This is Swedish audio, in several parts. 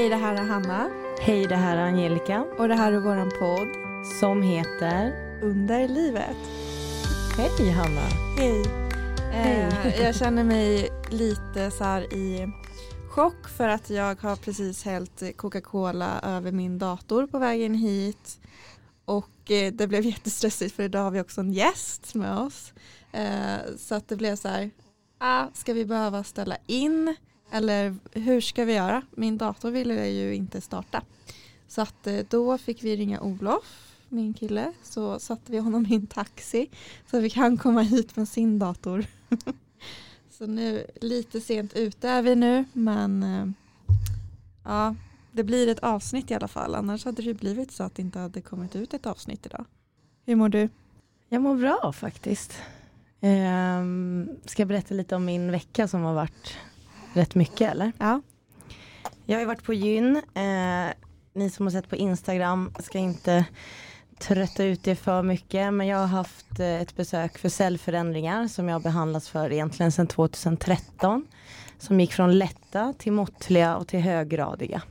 Hej, det här är Hanna. Hej, det här är Angelica. Och det här är våran podd. Som heter? Under livet. Hej Hanna. Hej. Hej. Eh, jag känner mig lite så här i chock för att jag har precis hällt Coca-Cola över min dator på vägen hit. Och eh, det blev jättestressigt för idag har vi också en gäst med oss. Eh, så att det blev så här, ah, ska vi behöva ställa in? Eller hur ska vi göra? Min dator ville ju inte starta. Så att eh, då fick vi ringa Olof, min kille. Så satte vi honom i en taxi. Så vi kan komma hit med sin dator. så nu, lite sent ute är vi nu. Men eh, ja, det blir ett avsnitt i alla fall. Annars hade det blivit så att det inte hade kommit ut ett avsnitt idag. Hur mår du? Jag mår bra faktiskt. Um, ska jag berätta lite om min vecka som har varit rätt mycket eller? Ja. Jag har ju varit på gyn. Eh, ni som har sett på Instagram ska inte trötta ut er för mycket men jag har haft eh, ett besök för cellförändringar som jag har behandlats för egentligen sedan 2013. Som gick från lätta till måttliga och till höggradiga.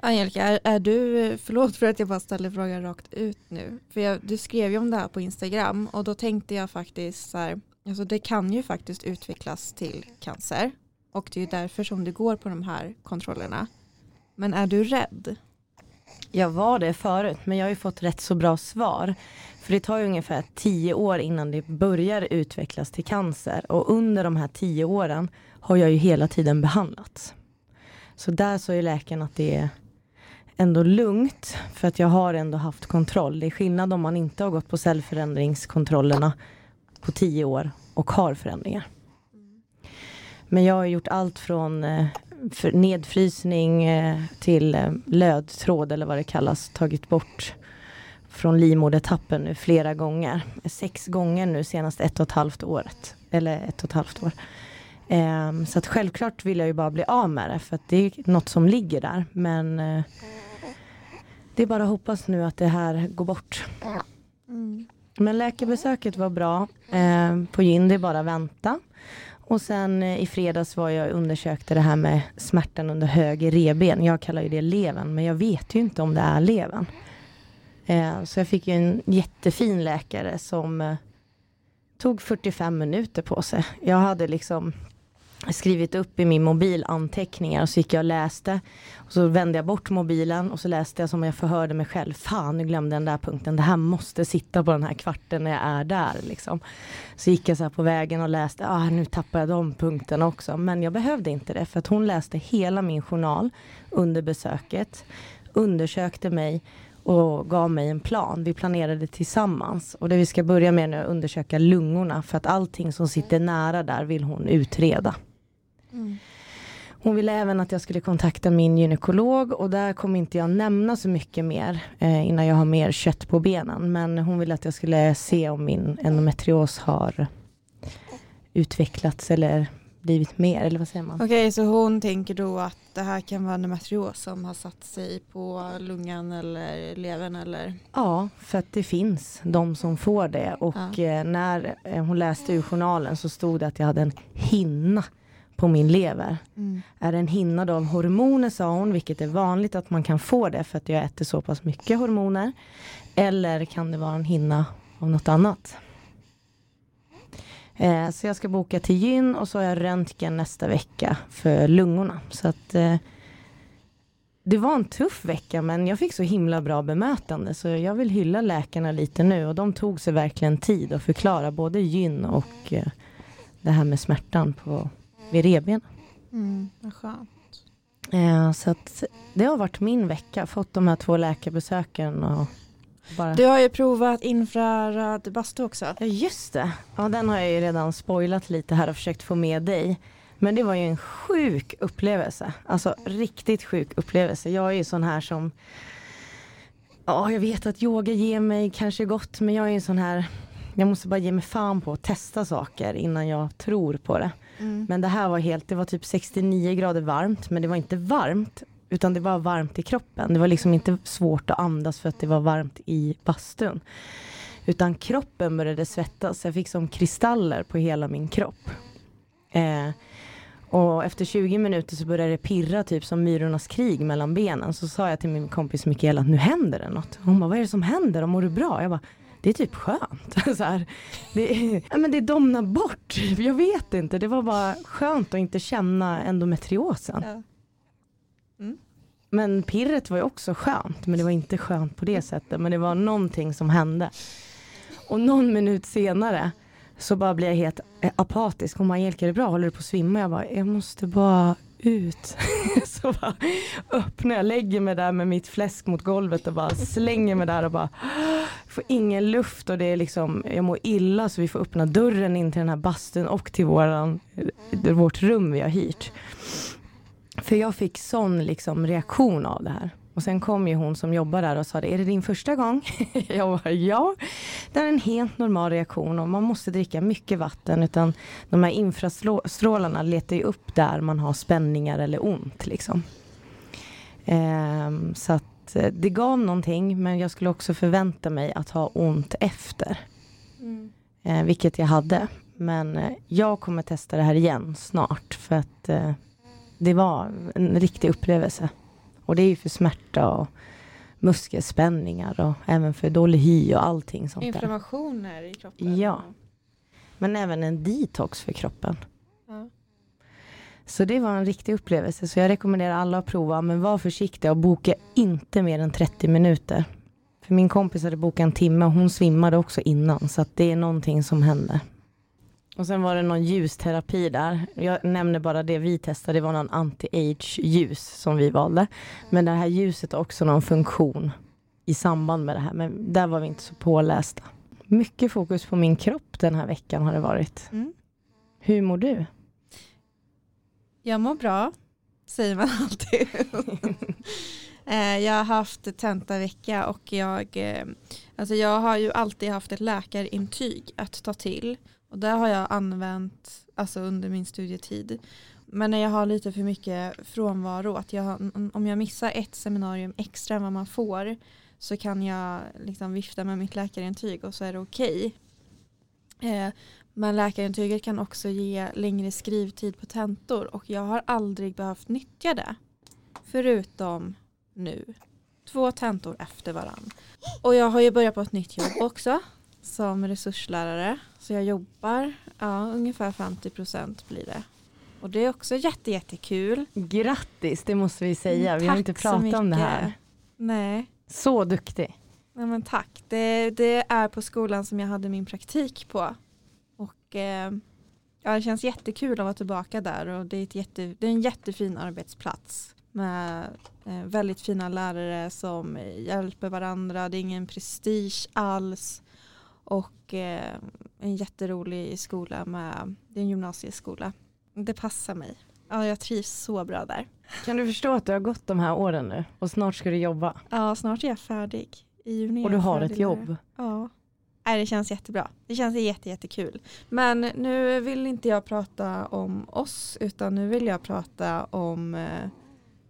Angelica, är, är du, förlåt för att jag bara ställer frågan rakt ut nu. För jag, du skrev ju om det här på Instagram och då tänkte jag faktiskt så här, alltså det kan ju faktiskt utvecklas till cancer. Och det är ju därför som du går på de här kontrollerna. Men är du rädd? Jag var det förut men jag har ju fått rätt så bra svar. För det tar ju ungefär tio år innan det börjar utvecklas till cancer och under de här tio åren har jag ju hela tiden behandlats. Så där sa ju läkaren att det är ändå lugnt för att jag har ändå haft kontroll. Det är skillnad om man inte har gått på cellförändringskontrollerna på tio år och har förändringar. Men jag har gjort allt från eh, nedfrysning eh, till eh, lödtråd eller vad det kallas, tagit bort från livmodertappen nu flera gånger. Sex gånger nu senast ett och ett halvt året. Eller ett och ett halvt år. Um, så att självklart vill jag ju bara bli av med det för att det är något som ligger där. Men uh, det är bara att hoppas nu att det här går bort. Mm. Men läkarbesöket var bra uh, på gyn, det är bara att vänta. Och sen eh, i fredags var jag och undersökte det här med smärtan under höger reben. Jag kallar ju det leven, men jag vet ju inte om det är leven. Eh, så jag fick ju en jättefin läkare som eh, tog 45 minuter på sig. Jag hade liksom skrivit upp i min mobil anteckningar och så gick jag och läste. Och så vände jag bort mobilen och så läste jag som jag förhörde mig själv. Fan, nu glömde jag den där punkten. Det här måste sitta på den här kvarten när jag är där. Liksom. Så gick jag så på vägen och läste. Ah, nu tappar jag de punkterna också. Men jag behövde inte det för att hon läste hela min journal under besöket. Undersökte mig och gav mig en plan. Vi planerade tillsammans och det vi ska börja med nu är att undersöka lungorna för att allting som sitter nära där vill hon utreda. Mm. Hon ville även att jag skulle kontakta min gynekolog och där kommer inte jag nämna så mycket mer eh, innan jag har mer kött på benen. Men hon ville att jag skulle se om min endometrios har utvecklats eller blivit mer, eller vad säger man? Okej, okay, så hon tänker då att det här kan vara endometrios som har satt sig på lungan eller levern eller? Ja, för att det finns de som får det och ja. Eh, när eh, hon läste ur journalen så stod det att jag hade en hinna på min lever. Mm. Är det en hinna då av hormoner sa hon, vilket är vanligt att man kan få det för att jag äter så pass mycket hormoner. Eller kan det vara en hinna av något annat? Eh, så jag ska boka till gyn och så har jag röntgen nästa vecka för lungorna. Så att eh, det var en tuff vecka men jag fick så himla bra bemötande så jag vill hylla läkarna lite nu och de tog sig verkligen tid att förklara både gyn och eh, det här med smärtan på vid revbenen. Mm, vad skönt. Eh, så att det har varit min vecka, fått de här två läkarbesöken och bara... Du har ju provat infraröd bastu också. Ja just det, ja, den har jag ju redan spoilat lite här och försökt få med dig. Men det var ju en sjuk upplevelse, alltså riktigt sjuk upplevelse. Jag är ju sån här som Ja, jag vet att yoga ger mig kanske gott men jag är en sån här Jag måste bara ge mig fan på att testa saker innan jag tror på det. Mm. Men det här var helt, det var typ 69 grader varmt men det var inte varmt utan det var varmt i kroppen. Det var liksom inte svårt att andas för att det var varmt i bastun. Utan kroppen började svettas. Jag fick som kristaller på hela min kropp. Eh, Och efter 20 minuter så började det pirra typ som myrornas krig mellan benen. Så sa jag till min kompis Mikaela att nu händer det något. Hon bara, vad är det som händer? Mår du bra? Jag bara, det är typ skönt. så här, det, ja, men det domnar bort. Jag vet inte, det var bara skönt att inte känna endometriosen. Ja. Mm. Men pirret var ju också skönt, men det var inte skönt på det sättet. Men det var någonting som hände. Och någon minut senare så bara blir jag helt apatisk. Hon bara, Angelica är det bra? Håller du på att svimma? Jag bara, jag måste bara ut. så bara öppnar jag, lägger mig där med mitt fläsk mot golvet och bara slänger mig där och bara ah, får ingen luft och det är liksom, jag mår illa så vi får öppna dörren in till den här bastun och till våran, vårt rum vi har hyrt. För jag fick sån liksom reaktion av det här. Och sen kom ju hon som jobbar där och sa är det din första gång? jag bara, ja. Det är en helt normal reaktion och man måste dricka mycket vatten utan de här infrastrålarna letar ju upp där man har spänningar eller ont liksom. Ehm, så att eh, det gav någonting men jag skulle också förvänta mig att ha ont efter. Mm. Ehm, vilket jag hade. Men eh, jag kommer testa det här igen snart för att eh, det var en riktig upplevelse. Och det är ju för smärta och muskelspänningar och även för dålig hy och allting sånt Inflammationer i kroppen? Ja. Men även en detox för kroppen. Ja. Så det var en riktig upplevelse. Så jag rekommenderar alla att prova. Men var försiktiga och boka inte mer än 30 minuter. För min kompis hade bokat en timme och hon svimmade också innan. Så det är någonting som händer. Och sen var det någon ljusterapi där. Jag nämner bara det vi testade, det var någon anti-age ljus som vi valde. Men det här ljuset har också någon funktion i samband med det här. Men där var vi inte så pålästa. Mycket fokus på min kropp den här veckan har det varit. Mm. Hur mår du? Jag mår bra, säger man alltid. Eh, jag har haft tentavecka och jag, eh, alltså jag har ju alltid haft ett läkarintyg att ta till och det har jag använt alltså under min studietid. Men när jag har lite för mycket frånvaro, att jag, om jag missar ett seminarium extra än vad man får så kan jag liksom vifta med mitt läkarintyg och så är det okej. Okay. Eh, men läkarintyget kan också ge längre skrivtid på tentor och jag har aldrig behövt nyttja det. Förutom nu. Två tentor efter varann. Och jag har ju börjat på ett nytt jobb också som resurslärare. Så jag jobbar, ja ungefär 50 procent blir det. Och det är också jätte, jättekul. Grattis, det måste vi säga. Vi har inte pratat om det här. Nej. Så duktig. Ja, men tack. Det, det, är på skolan som jag hade min praktik på. Och eh, ja, det känns jättekul att vara tillbaka där. Och det, är ett jätte, det är en jättefin arbetsplats. Med eh, väldigt fina lärare som hjälper varandra. Det är ingen prestige alls. Och eh, en jätterolig skola med, det är en gymnasieskola. Det passar mig. Ja, jag trivs så bra där. Kan du förstå att du har gått de här åren nu och snart ska du jobba? Ja, snart är jag färdig. I juni och du har ett jobb? Ja. Nej, det känns jättebra. Det känns jätte, jättekul. Men nu vill inte jag prata om oss utan nu vill jag prata om eh,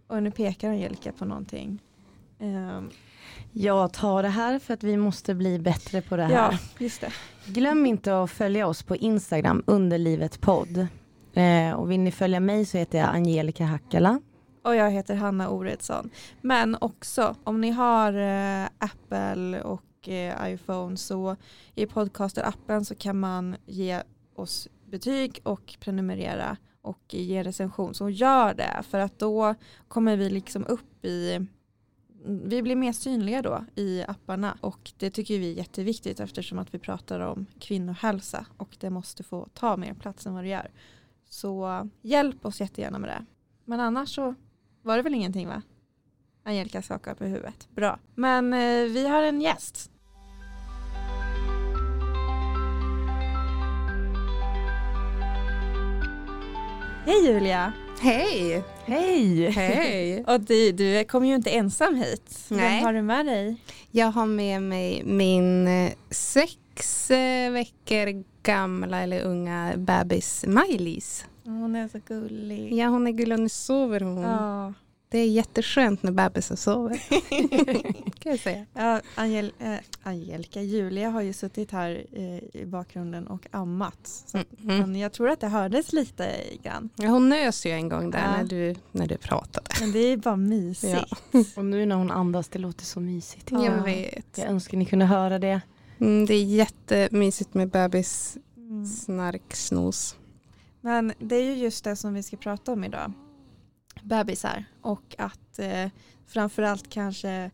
och nu pekar Angelica på någonting. Um, jag tar det här för att vi måste bli bättre på det här. Ja, just det. Glöm inte att följa oss på Instagram, underlivetpodd. Eh, och vill ni följa mig så heter jag Angelica Hackala. Och jag heter Hanna Oredsson. Men också om ni har eh, Apple och eh, iPhone så i podcaster-appen så kan man ge oss betyg och prenumerera och ge recension. Så gör det för att då kommer vi liksom upp i vi blir mer synliga då i apparna och det tycker vi är jätteviktigt eftersom att vi pratar om kvinnohälsa och det måste få ta mer plats än vad det gör. Så hjälp oss jättegärna med det. Men annars så var det väl ingenting va? Angelica skakar på huvudet. Bra. Men eh, vi har en gäst. Hej Julia! Hej! Hej! Hej! Och du, du kom ju inte ensam hit. Nej. Vem har du med dig? Jag har med mig min eh, sex eh, veckor gamla eller unga bebis Maj-Lis. Hon är så gullig. Ja hon är gullig och nu sover hon. Ja. Det är jätteskönt när bebisen sover. kan jag säga. Ja, Angel, äh, Angelica, Julia har ju suttit här eh, i bakgrunden och ammat. Så Mm. Mm. Men jag tror att det hördes lite grann. Ja, hon nös ju en gång där Ja. när, du, när du pratade. Men det är bara mysigt. Och nu när hon andas, det låter så mysigt. Ja. Jag vet. Jag önskar ni kunde höra det. Mm, det är jättemysigt med bebis Mm. snarksnos. Men det är ju just det som vi ska prata om idag. Bebisar och att eh, framförallt kanske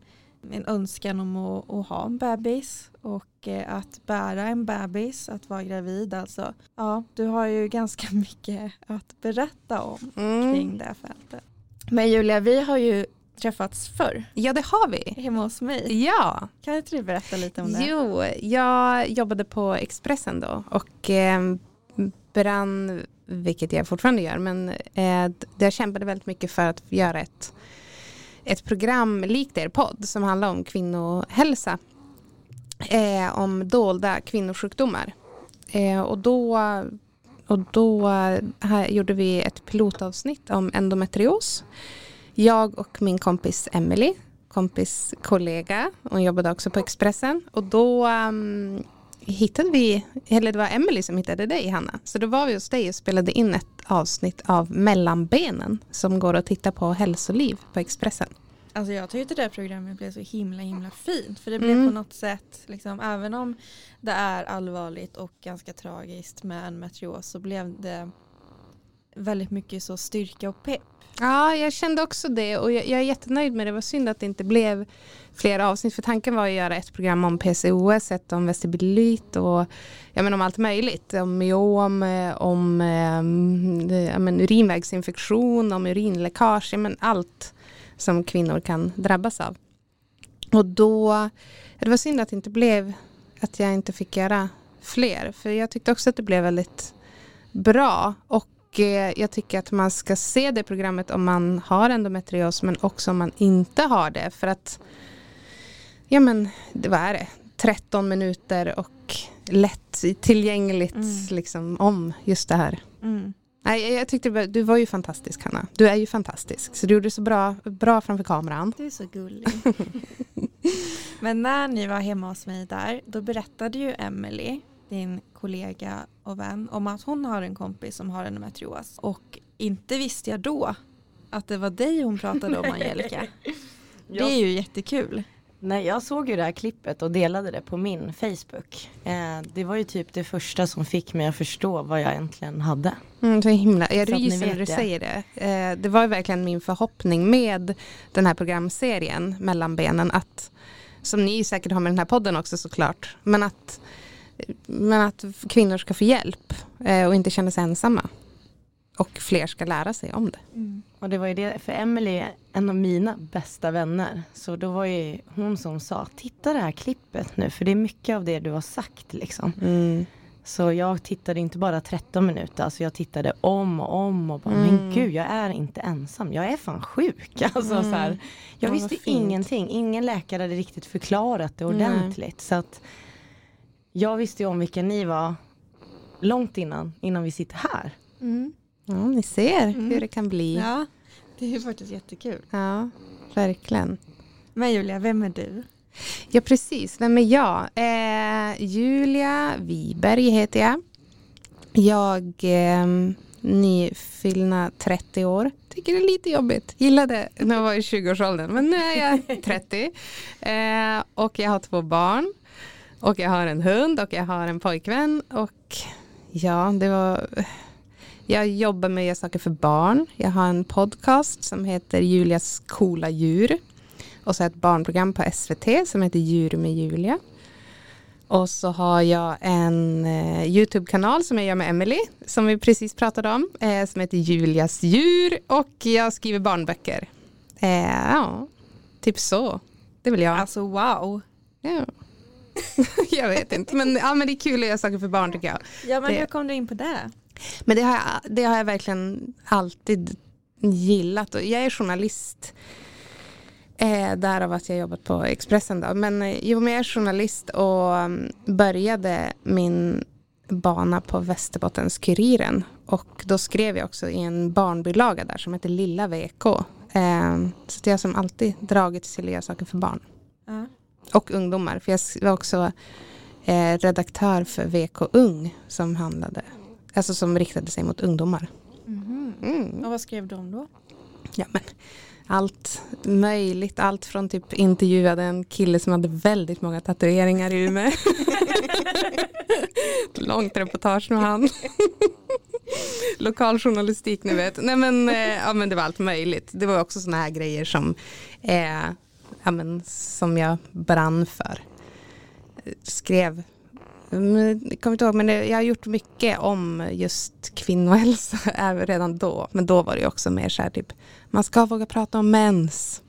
en önskan om att, att ha en bebis och eh, att bära en bebis, att vara gravid alltså. Ja, du har ju ganska mycket att berätta om Mm. kring det fältet. Men Julia, vi har ju träffats förr Ja, det har vi. hemma hos mig. Ja, Kan inte du berätta lite om det? jo, jag jobbade på Expressen då och eh, brann, vilket jag fortfarande gör, men eh, jag kämpade väldigt mycket för att göra ett, ett program likt er podd som handlar om kvinnohälsa. Eh, om dolda kvinnosjukdomar. Eh, och då, och då här gjorde vi ett pilotavsnitt om endometrios. Jag och min kompis Emily kompis kollega. Hon jobbade också på Expressen. Och då um, hittade vi, eller det var Emily som hittade dig Hanna. Så då var vi hos dig och spelade in ett avsnitt av Mellanbenen som går att titta på hälsoliv på Expressen. Alltså jag tyckte det här programmet blev så himla himla fint. För det blev Mm. på något sätt, liksom, även om det är allvarligt och ganska tragiskt med endometrios så blev det väldigt mycket så styrka och pepp. Ja, jag kände också det och jag, jag är jättenöjd med det. Det var synd att det inte blev fler avsnitt för tanken var att göra ett program om PCOS, ett om vestibulit och ja, men om allt möjligt. Om myom, eh, om eh, eh, ja, men urinvägsinfektion, om urinläckage, ja, men allt som kvinnor kan drabbas av. Och då, det var synd att det inte blev, att jag inte fick göra fler. För jag tyckte också att det blev väldigt bra. Och jag tycker att man ska se det programmet om man har endometrios men också om man inte har det. För att, ja men, vad är det? 13 minuter och lätt tillgängligt Mm. liksom, om just det här. Mm. Nej, jag- tyckte du var ju fantastisk Hanna. Du är ju fantastisk. Så du gjorde så bra, bra framför kameran. Du är så gullig. Men när ni var hemma hos mig där då berättade ju Emily, din kollega och vän, om att hon har en kompis som har endometrios. Och inte visste jag då att det var dig hon pratade om Angelica. Det är ju jättekul. Nej, jag såg ju det här klippet och delade det på min Facebook. Eh, det var ju typ det första som fick mig att förstå vad jag egentligen hade. Mm, så himla. Jag Så att ni ryser när du säger det. Eh, det var ju verkligen min förhoppning med den här programserien Mellanbenen att som ni säkert har med den här podden också såklart. Men att, men att kvinnor ska få hjälp eh, och inte känna sig ensamma. Och fler ska lära sig om det. Och det var ju det, för Emily är en av mina bästa vänner. Så då var ju hon som sa, titta det här klippet nu för det är mycket av det du har sagt liksom. Så jag tittade inte bara 13 minuter, alltså jag tittade om och om och bara, Mm. men gud jag är inte ensam, jag är fan sjuk. Alltså, Mm. så här, jag Ja, visste ingenting, ingen läkare hade riktigt förklarat det ordentligt. Så att jag visste ju om vilka ni var långt innan, innan vi sitter här. Mm. Ja, ni ser Mm. hur det kan bli. Ja, Ja, det är ju faktiskt jättekul. verkligen. Men Julia, vem är du? Ja, precis. Vem är jag? Eh, Julia Wiberg heter jag. Jag eh, nyfyllna 30 år. Tycker det är lite jobbigt. Gillade när jag var i 20-årsåldern, men nu är jag 30. Eh, och jag har två barn. Och jag har en hund och jag har en pojkvän. Och ja, det var... Jag jobbar med att göra saker för barn. Jag har en podcast som heter Julias coola djur. Och så ett barnprogram på SVT som heter Djur med Julia. Och så har jag en eh, YouTube-kanal som jag gör med Emily som vi precis pratade om. Eh, som heter Julias djur och jag skriver barnböcker. Eh, ja, typ så. Det vill jag. Alltså wow. Ja. jag vet inte, men, ja, men det är kul att göra saker för barn tycker jag. Ja men Det- hur kom du in på det? Men det har, jag, det har jag verkligen alltid gillat. Och jag är journalist. Eh, därav att jag jobbat på Expressen. Då. Men, eh, jo, men jag är journalist och mm, började min bana på Västerbottens-Kuriren. Och då skrev jag också i en barnbilaga där som heter Lilla VK. Eh, så jag har som alltid dragits till att göra saker för barn. Ja. Och ungdomar. För jag var också eh, redaktör för VK Ung som handlade, alltså som riktade sig mot ungdomar. Mhm. Mm. Och vad skrev de då? Ja, men allt möjligt. Allt från typ intervjuade en kille som hade väldigt många tatueringar i Umeå. Långt reportage med han. Lokaljournalistik ni vet. Nej men, eh, ja, men det var allt möjligt. Det var också sådana här grejer som, eh, ja, men, som jag brann för. Skrev Mm, Jag kommer inte ihåg, men jag har gjort mycket om just kvinnohälsa redan då. Men då var det också mer så här typ, man ska våga prata om mens.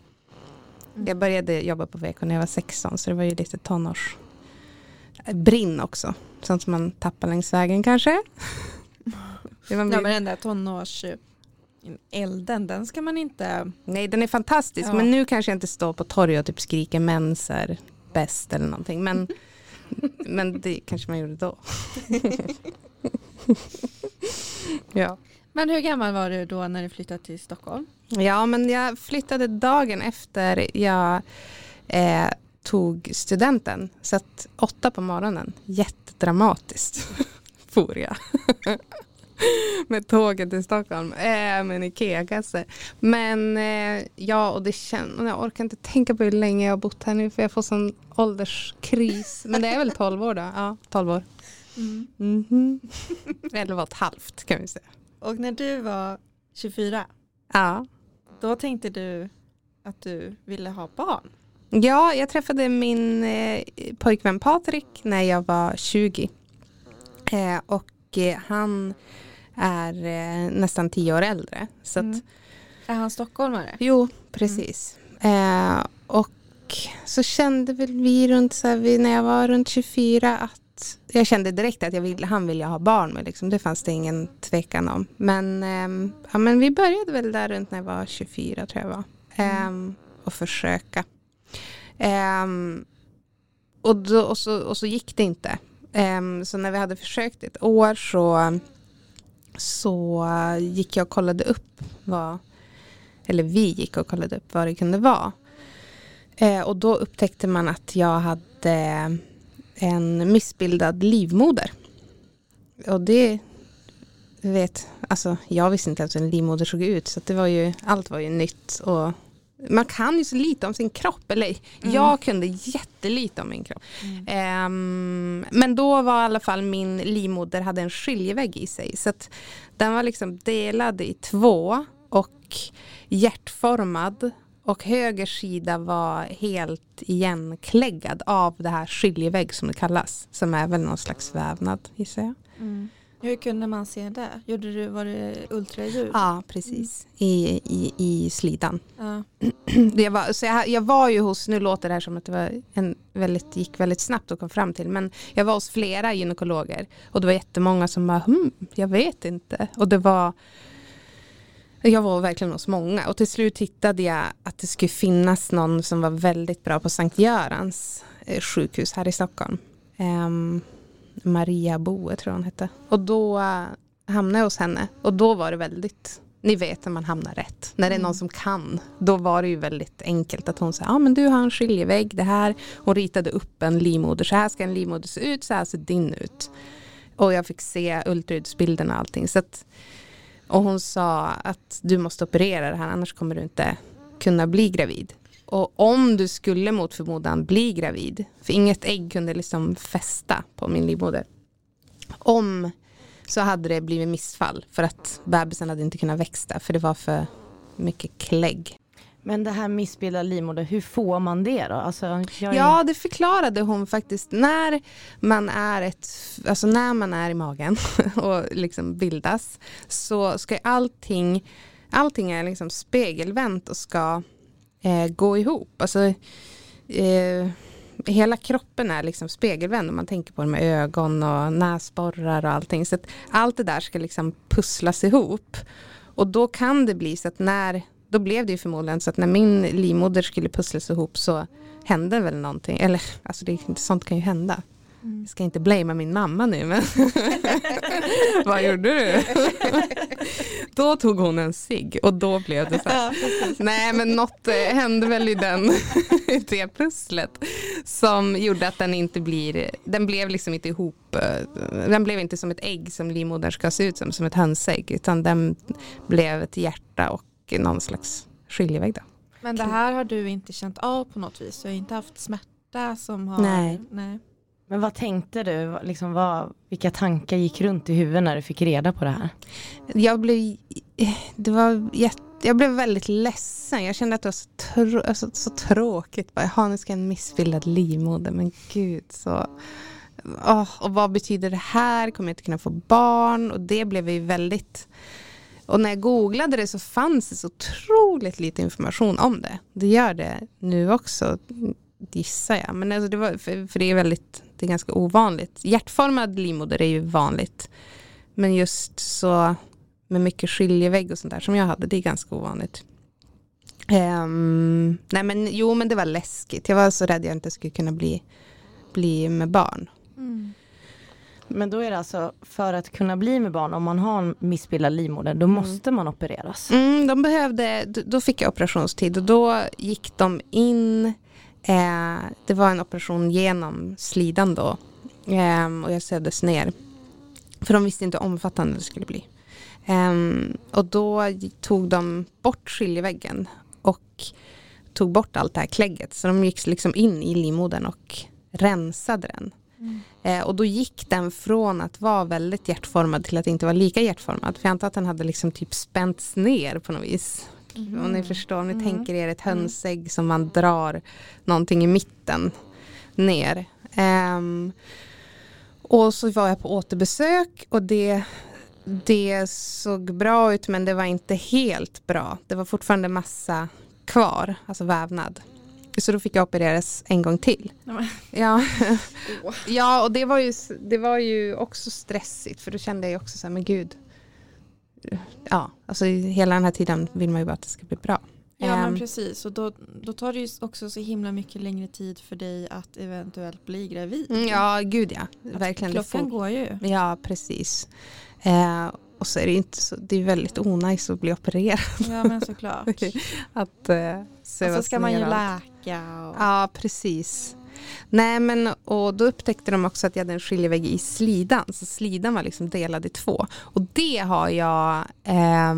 Jag började jobba på VK när jag var 16 så det var ju lite tonårs brinn också. Sånt som man tappar längs vägen kanske. Det var Ja, min- men den där tonårs elden, den ska man inte... Nej den är fantastisk Ja. men nu kanske jag inte står på torg och typ skriker mens är bäst eller någonting. Men, men det kanske man gjorde då. ja. Men hur gammal var du då när du flyttade till Stockholm? Ja, men jag flyttade dagen efter jag eh, tog studenten. Så att åtta på morgonen, jättedramatiskt, for jag. med tåget till Stockholm, eh, med en Ikea-kasse. Men eh, ja, och det känns, jag orkar inte tänka på hur länge jag har bott här nu för jag får sån ålderskris. Men det är väl 12 år då? Ja, 12 år. Mhm. Eller var ett halvt kan vi säga. Och när du var 24, Ja. då tänkte du att du ville ha barn. Ja, jag träffade min eh, pojkvän Patrik när jag var 20. Eh, och eh, han är eh, nästan tio år äldre. Så att, Mm. Är han stockholmare? Jo, precis. Eh, och så kände väl vi runt, så här, när jag var runt 24 att jag kände direkt att jag ville, han ville ha barn med. Liksom. Det fanns det ingen tvekan om. Men, ehm, ja, men vi började väl där runt när jag var 24 tror jag var. Ehm, och försöka. Ehm, och, då, och, så, och så gick det inte. Ehm, så när vi hade försökt ett år så, så eh, gick jag och kollade upp vad, eller vi gick och kollade upp vad det kunde vara. Eh, och då upptäckte man att jag hade en missbildad livmoder. Och det vet, alltså jag visste inte ens hur en livmoder såg ut så att det var ju, allt var ju nytt och man kan ju så lite om sin kropp, eller jag kunde jättelite om min kropp. Ehm, men då var i alla fall min livmoder hade en skiljevägg i sig. Så att den var liksom delad i två och hjärtformad. Och höger sida var helt igenkläggad av det här skiljevägg som det kallas. Som är väl någon slags vävnad gissar jag. Hur kunde man se det? Gjorde du, var det ultraljud? Ja, precis. I, i, i slidan. Ja. Det var, så jag, jag var ju hos, nu låter det här som att det var en väldigt, gick väldigt snabbt att komma fram till, men jag var hos flera gynekologer och det var jättemånga som bara, hm, jag vet inte. Och det var, jag var verkligen hos många och till slut hittade jag att det skulle finnas någon som var väldigt bra på Sankt Görans eh, sjukhus här i Stockholm. Ehm, Maria Boe tror hon hette. Och då eh, hamnade jag hos henne och då var det väldigt ni vet när man hamnar rätt. När det är någon som kan. Då var det ju väldigt enkelt att hon sa, ja ah, men du har en skiljevägg, det här. Hon ritade upp en livmoder, så här ska en livmoder se ut, så här ser din ut. Och jag fick se ultraljudsbilderna och allting. Så att, och hon sa att du måste operera det här, annars kommer du inte kunna bli gravid. Och om du skulle mot förmodan bli gravid, för inget ägg kunde liksom fästa på min livmoder. Om så hade det blivit missfall för att bebisen hade inte kunnat växa för det var för mycket klägg. Men det här missbildade livmoder, hur får man det då? Alltså, är- Ja, det förklarade hon faktiskt. När man är, ett, alltså när man är i magen och liksom bildas så ska allting, allting är liksom spegelvänt och ska eh, gå ihop. Alltså, eh, hela kroppen är liksom spegelvänd om man tänker på det med ögon och näsborrar och allting. Så att allt det där ska liksom pusslas ihop. Och då kan det bli så att när, då blev det ju förmodligen så att när min livmoder skulle pusslas ihop så hände väl någonting. Eller alltså det, sånt kan ju hända. Mm. Jag ska inte blamea min mamma nu men vad gjorde du? då tog hon en cigg och då blev det så här. Nej men något eh, hände väl i den, det pusslet som gjorde att den inte blir, den blev liksom inte ihop, eh, den blev inte som ett ägg som livmodern ska se ut som, som ett hönsägg utan den blev ett hjärta och någon slags skiljevägg då. Men det här har du inte känt av på något vis? Du har inte haft smärta som har... Nej. Nej. Men vad tänkte du? Liksom, vad, vilka tankar gick runt i huvudet när du fick reda på det här? Jag blev, det var jätte, jag blev väldigt ledsen. Jag kände att det var så, trå, alltså, så tråkigt. Bara, Jaha, nu ska jag en missbildad livmoder. Men gud, så... Oh, och vad betyder det här? Kommer jag inte kunna få barn? Och det blev ju väldigt... Och när jag googlade det så fanns det så otroligt lite information om det. Det gör det nu också, gissar jag. Men alltså det var, för, för det är väldigt, det är ganska ovanligt. Hjärtformad livmoder är ju vanligt. Men just så med mycket skiljevägg och sånt där som jag hade, det är ganska ovanligt. Ehm, nej men jo men det var läskigt. Jag var så rädd jag inte skulle kunna bli, bli med barn. Mm. Men då är det alltså för att kunna bli med barn, om man har en missbildad livmoder, då måste man opereras. Mm, de behövde, då fick jag operationstid och då gick de in, eh, det var en operation genom slidan då eh, och jag sövdes ner. För de visste inte hur omfattande det skulle bli. Ehm, och då tog de bort skiljeväggen och tog bort allt det här klägget. Så de gick liksom in i livmodern och rensade den. Mm. Eh, och då gick den från att vara väldigt hjärtformad till att inte vara lika hjärtformad. För jag antar att den hade liksom typ spänts ner på något vis. Om ni förstår, om ni Mm. tänker er ett hönsägg som man drar någonting i mitten ner. Ehm, och så var jag på återbesök och det, det såg bra ut men det var inte helt bra. Det var fortfarande massa kvar, alltså vävnad. Så då fick jag opereras en gång till. Ja, Ja, ja och det var, ju, det var ju också stressigt för då kände jag också så här, men gud. Ja, alltså hela den här tiden vill man ju bara att det ska bli bra. Ja men Ehm, precis och då, då tar det ju också så himla mycket längre tid för dig att eventuellt bli gravid. mm, ja, gud ja. Att Verkligen. Klockan går ju. Ja, precis. Eh, och så är det inte så, det är väldigt onajs att bli opererad. Ja men såklart. Att eh, och så ska man ju läka. Och... Ja, precis. Nej, men och då upptäckte de också att jag hade en skiljevägg i slidan. Så slidan var liksom delad i två. Och det har jag, eh,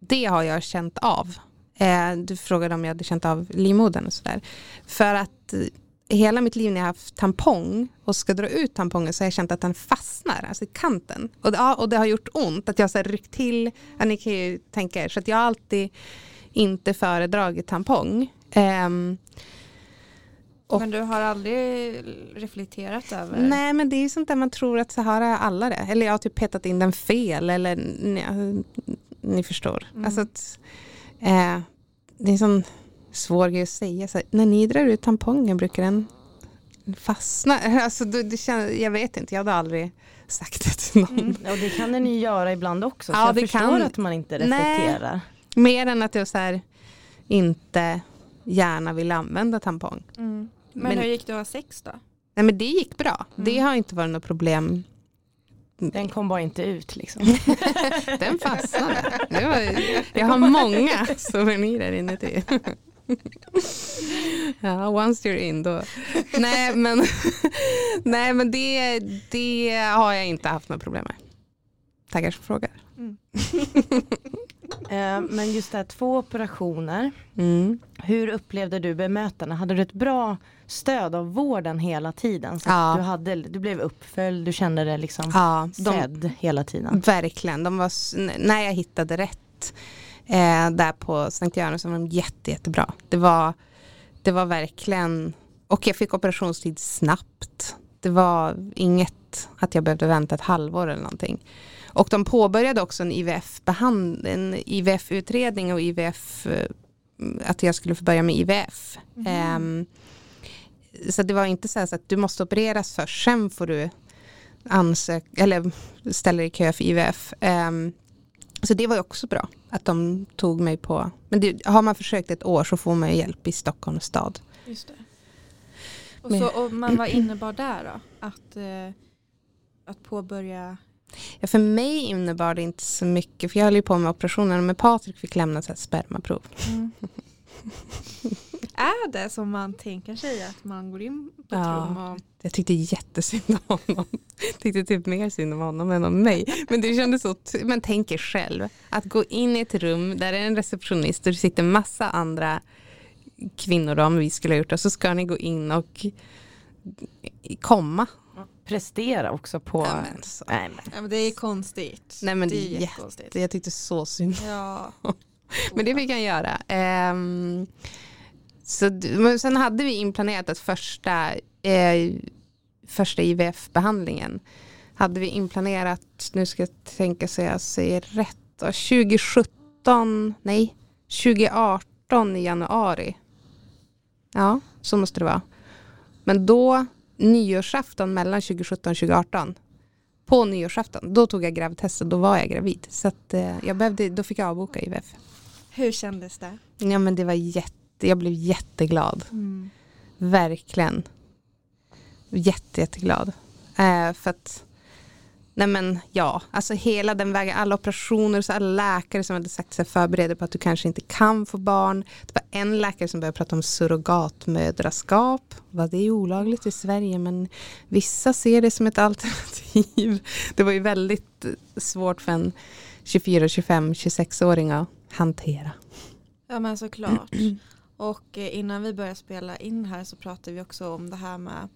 det har jag känt av. Eh, du frågade om jag hade känt av livmodern och sådär. För att eh, hela mitt liv när jag har haft tampong och ska dra ut tampongen så har jag känt att den fastnar, alltså i kanten. Och, det- ja, och det har gjort ont, att jag har ryckt till. Ja, ni kan ju tänka er. Så att jag har alltid inte föredragit tampong. Ehm, och- Men du har aldrig reflekterat över? Nej men det är ju sånt där man tror att så här har alla det. Eller jag har typ petat in den fel eller ni, ni förstår. Mm. Alltså att, eh, det är en sån svår grej att säga. Så här, när ni drar ut tampongen brukar den fastna. Alltså, det, det känns, jag vet inte, jag hade aldrig sagt det till någon. Mm. Och det kan ni ju göra ibland också, så Ja, jag det förstår kan- att man inte Nej. reflekterar. Mer än att jag så här, inte gärna vill använda tampong. Mm. Men, Men- hur gick det att ha sex då? Nej men det gick bra. Det Mm. har inte varit något problem. Den kom bara inte ut liksom. Den fastnade. Det var, jag har många souvenirer inuti. Ja, once you're in då. Nej men, nej, men det, det har jag inte haft några problem med. Tackar som frågar. Eh, Men just det här, två operationer. Mm. Hur upplevde du bemötande? Hade du ett bra stöd av vården hela tiden? Så Ja. du, hade, du blev uppföljd, du kände dig liksom Ja, de, sedd hela tiden. verkligen. De var, när jag hittade rätt eh, där på Sankt Göran så var de jätte, jättebra. Det var, det var verkligen, och jag fick operationstid snabbt. Det var inget att jag behövde vänta ett halvår eller någonting. Och de påbörjade också en IVF-utredning och IVF, eh, att jag skulle få börja med IVF. Ehm, så det var inte så, så att du måste opereras först, sen får du ansöka, eller ställa dig i kö för IVF. Ehm, så det var ju också bra att de tog mig på, men det, har man försökt ett år så får man ju hjälp i Stockholms stad. Just det. Och, så, och man var innebar där då? Att, eh, att påbörja Ja, för mig innebar det inte så mycket, för jag höll ju på med operationen, men Patrik fick lämna ett spermaprov. Mm. är det som man tänker sig att man går in på ett rum och jag tyckte jättesynd om honom. Jag tyckte typ mer synd om honom än om mig. Men det kändes så, men tänk er själv, att gå in i ett rum där det är en receptionist och det sitter massa andra kvinnor om vi skulle ha gjort det, så ska ni gå in och komma. Prestera också på... Ja, men så. Nej, men. Ja, men det är konstigt. Nej men det, det är, jätte, jag tyckte så synd. Ja. men det fick han göra. Um, så, men sen hade vi inplanerat att första, eh, första IVF-behandlingen hade vi inplanerat, nu ska jag tänka så jag säger rätt, 2017, nej, 2018 i januari. Ja, så måste det vara. Men då, nyårsafton mellan 2017 och 2018, på nyårsafton, då tog jag gravtestet, då var jag gravid. Så att, eh, jag behövde, då fick jag avboka IVF. Hur kändes det? Ja men det var jätte jag blev jätteglad. Mm. Verkligen. Jätte, jätteglad. Eh, för att, nej men ja, alltså hela den vägen, alla operationer, så alla läkare som hade sagt sig förbereda på att du kanske inte kan få barn. Det var en läkare som började prata om surrogatmödraskap. Var det är olagligt i Sverige men vissa ser det som ett alternativ. Det var ju väldigt svårt för en 24, 25, 26-åring att hantera. Ja men såklart. Och eh, innan vi börjar spela in här så pratar vi också om det här med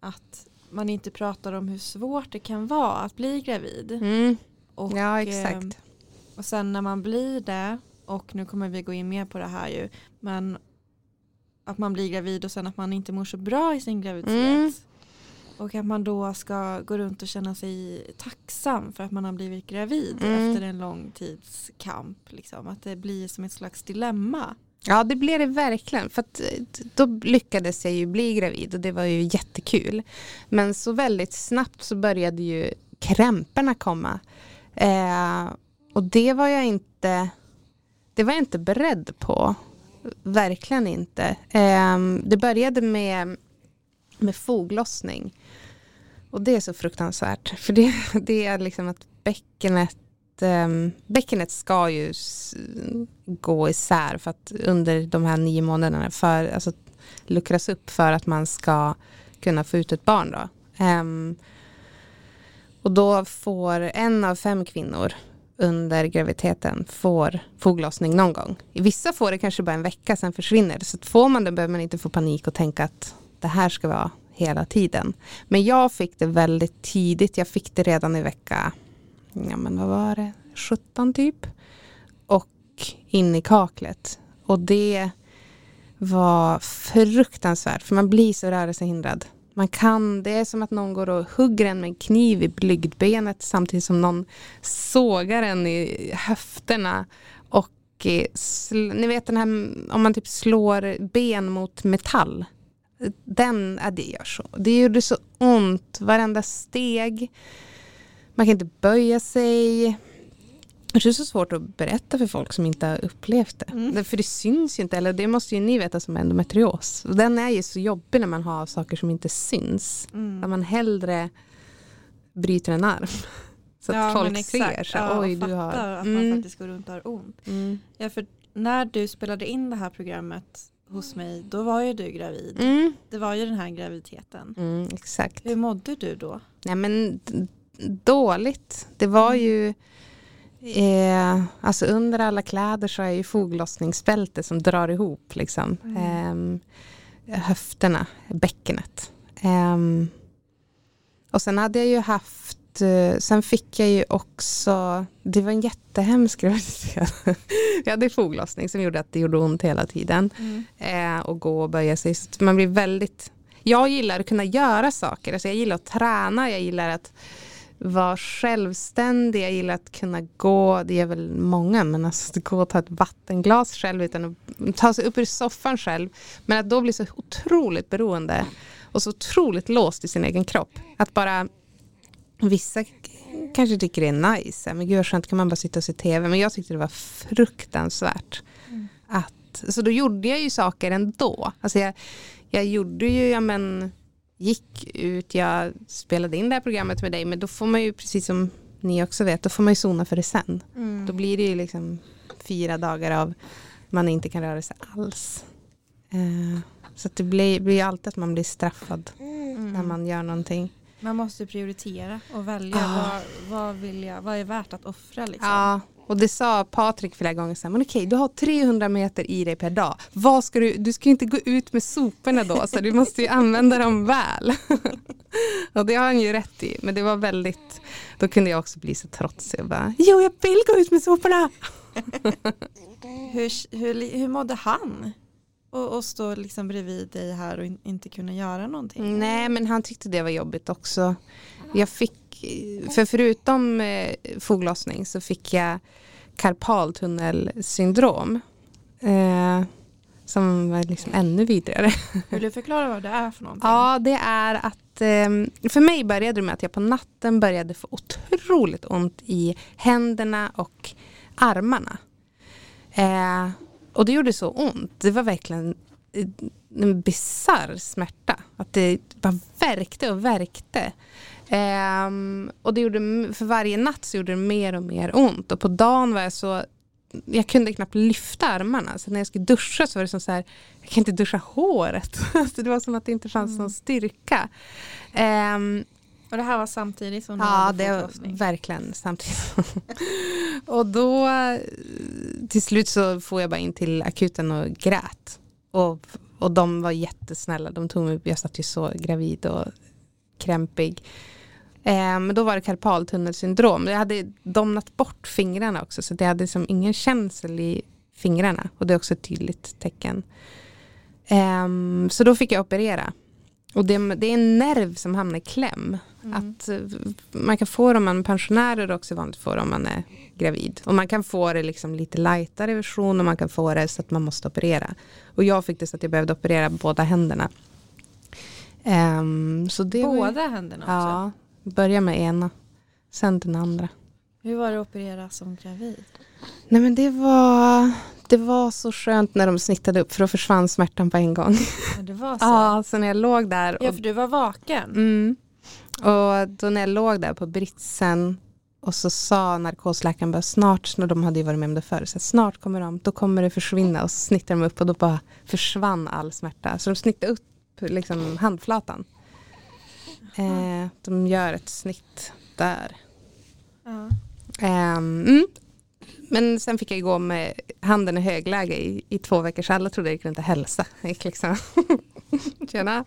att man inte pratar om hur svårt det kan vara att bli gravid. Mm. Och, ja exakt. Eh, och sen när man blir det och nu kommer vi gå in mer på det här ju men att man blir gravid och sen att man inte mår så bra i sin graviditet. Mm. Och att man då ska gå runt och känna sig tacksam för att man har blivit gravid mm. efter en lång tids kamp. Liksom. Att det blir som ett slags dilemma. Ja det blev det verkligen. För att, eh, då lyckades jag ju bli gravid och det var ju jättekul. Men så väldigt snabbt så började ju krämporna komma. Eh, och det var jag inte det var jag inte beredd på. Verkligen inte. Eh, det började med, med foglossning. Och det är så fruktansvärt. För det, det är liksom att bäckenet eh, bäckenet ska ju gå isär för att under de här nio månaderna för, alltså, luckras upp för att man ska kunna få ut ett barn. Då. Um, och då får en av fem kvinnor under graviditeten får foglossning någon gång. I vissa får det kanske bara en vecka, sen försvinner det. Så får man det behöver man inte få panik och tänka att det här ska vara hela tiden. Men jag fick det väldigt tidigt. Jag fick det redan i vecka ja men vad var det, 17 typ. Och in i kaklet. Och det var fruktansvärt för man blir så rörelsehindrad. Man kan, det är som att någon går och hugger en med en kniv i blygdbenet samtidigt som någon sågar en i höfterna. Och eh, ni vet den här om man typ slår ben mot metall. Den, ja, det gör så. Det gjorde så ont varenda steg. Man kan inte böja sig. Det är så svårt att berätta för folk som inte har upplevt det. Mm. För det syns ju inte, eller det måste ju ni veta som endometrios. Och den är ju så jobbig när man har saker som inte syns. Mm. Man hellre bryter en arm. Så att ja, folk ser. Så, ja, Oj, du har... att man mm. faktiskt går runt och har ont. Mm. Ja, för när du spelade in det här programmet hos mig, då var ju du gravid. Mm. Det var ju den här graviditeten. Mm, exakt. Hur mådde du då? Nej, men dåligt. Det var ju eh, alltså under alla kläder så är ju foglossningsbälte som drar ihop liksom. Mm. Eh, höfterna, bäckenet. Eh, och sen hade jag ju haft eh, Sen fick jag ju också, det var en jättehemsk graviditet. jag hade foglossning som gjorde att det gjorde ont hela tiden. Mm. Eh, och gå och böja sig. Så man blir väldigt, jag gillar att kunna göra saker. Alltså jag gillar att träna, jag gillar att vara självständig. Jag gillar att kunna gå, det är väl många, men alltså att gå och ta ett vattenglas själv utan att ta sig upp ur soffan själv. Men att då bli så otroligt beroende och så otroligt låst i sin egen kropp. Att bara, vissa kanske tycker det är nice, men gud vad skönt kan man bara sitta och se tv. Men jag tyckte det var fruktansvärt. Mm. Att, så då gjorde jag ju saker ändå. Alltså jag, jag gjorde ju, ja men gick ut, jag spelade in det här programmet med dig men då får man ju precis som ni också vet, då får man ju zona för det sen. Mm. Då blir det ju liksom fyra dagar av man inte kan röra sig alls. Eh, så det blir, blir alltid att man blir straffad Mm. när man gör någonting. Man måste prioritera och välja Ah. vad, vad, vill jag, vad är värt att offra. Liksom. Ja, och det sa Patrik flera gånger så här, men okej, du har 300 meter i dig per dag. Vad ska du, du ska ju inte gå ut med soporna då, så du måste ju använda dem väl. och det har han ju rätt i, men det var väldigt, då kunde jag också bli så trotsig och bara, jo jag vill gå ut med soporna. Hur, hur, hur mådde han? Och, och stå liksom bredvid dig här och in, inte kunna göra någonting. Nej, men han tyckte det var jobbigt också. Jag fick, för förutom eh, foglossning så fick jag karpaltunnelsyndrom. Eh, som var liksom ännu vidare. Vill du förklara vad det är för någonting? Ja, det är att eh, för mig började det med att jag på natten började få otroligt ont i händerna och armarna. Eh, och det gjorde så ont. Det var verkligen eh, en bisarr smärta. Att det bara verkte och verkte. Ehm, och det gjorde, för varje natt så gjorde det mer och mer ont. Och på dagen var jag så jag kunde knappt lyfta armarna. Så när jag skulle duscha så var det som så här, jag kan inte duscha håret. Alltså det var som att det inte fanns någon styrka. Ehm, Och det här var samtidigt som du Ja, hade det var verkligen samtidigt. och då till slut så får jag bara in till akuten och grät. Och, och de var jättesnälla. De tog mig, jag satt ju så gravid och krämpig. Eh, men då var det karpaltunnelsyndrom. Jag hade domnat bort fingrarna också så det hade som ingen känsel i fingrarna. Och det är också ett tydligt tecken. Ehm, så då fick jag operera. Och det, det är en nerv som hamnar i kläm. Mm. Att eh, man kan få det om man är pensionär och det är också vanligt för om man är gravid. Och man kan få det liksom lite lightare version och man kan få det så att man måste operera. Och jag fick det så att jag behövde operera båda händerna. Ehm, så det var, Båda händerna också? Ja, börja med ena, sen den andra. Hur var det att operera som gravid? Nej men det var, det var så skönt när de snittade upp för då försvann smärtan på en gång. Ja, det var så? Ja, så när jag låg där Ja, och för du var vaken. Mm. Och då när jag låg där på britsen och så sa narkosläkaren bara snart, när de hade ju varit med om det förr, så snart kommer de, då kommer det försvinna och så snittar de upp och då bara försvann all smärta. Så de snittade upp liksom handflatan. Eh, de gör ett snitt där. Ja. Ehm, mm. Men sen fick jag gå med handen i högläge i, i två veckor så alla trodde jag kunde inte hälsa. Jag gick liksom, tjena,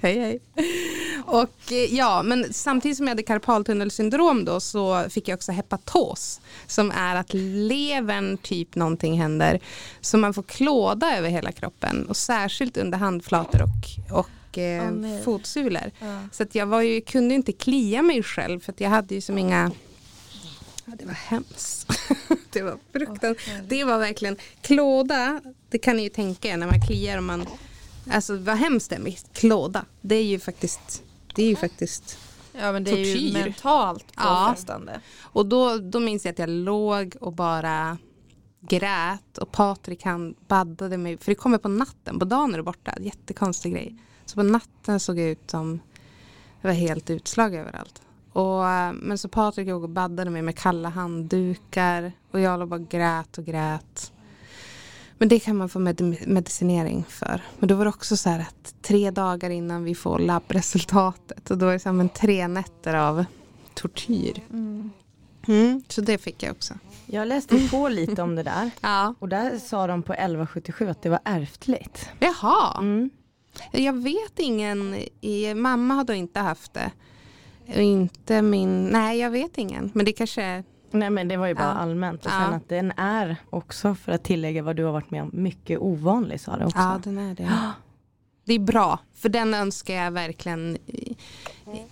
hej hej. Och eh, ja, men samtidigt som jag hade karpaltunnelsyndrom då så fick jag också hepatos. Som är att levern typ någonting händer. Så man får klåda över hela kroppen och särskilt under handflator och, och Åh, nej. fotsulor. Ja. Så att jag var ju, kunde inte klia mig själv för att jag hade ju som inga Ja, det var hemskt. det var fruktansvärt. det var verkligen klåda. Det kan ni ju tänka er när man kliar och man Alltså vad hemskt det är med klåda. Det är ju faktiskt Det är ju faktiskt ja men det är ju Tortyr. mentalt Ja. påfrestande. Och då, då minns jag att jag låg och bara grät och Patrik han baddade mig, för det kommer på natten, på dagen är du borta, jättekonstig grej. Så på natten såg jag ut som, jag var helt utslag överallt. Och, eh, men så Patrik och baddade mig med kalla handdukar och jag låg bara grät och grät. Men det kan man få med medicinering för. Men då var det också så här att tre dagar innan vi får labbresultatet och då är det så här, men tre nätter av tortyr. Mm. Mm, så det fick jag också. Jag läste på lite om det där. Ja. Och där sa de på 1177 att det var ärftligt. Jaha, Mm. Jag vet ingen, i, mamma har då inte haft det. Och inte min, nej jag vet ingen. Men det kanske är, Nej men det var ju bara Ja. allmänt. Och Ja. sen att den är också, för att tillägga vad du har varit med om, mycket ovanlig sa det också. ja den är det. Det är bra, för den önskar jag verkligen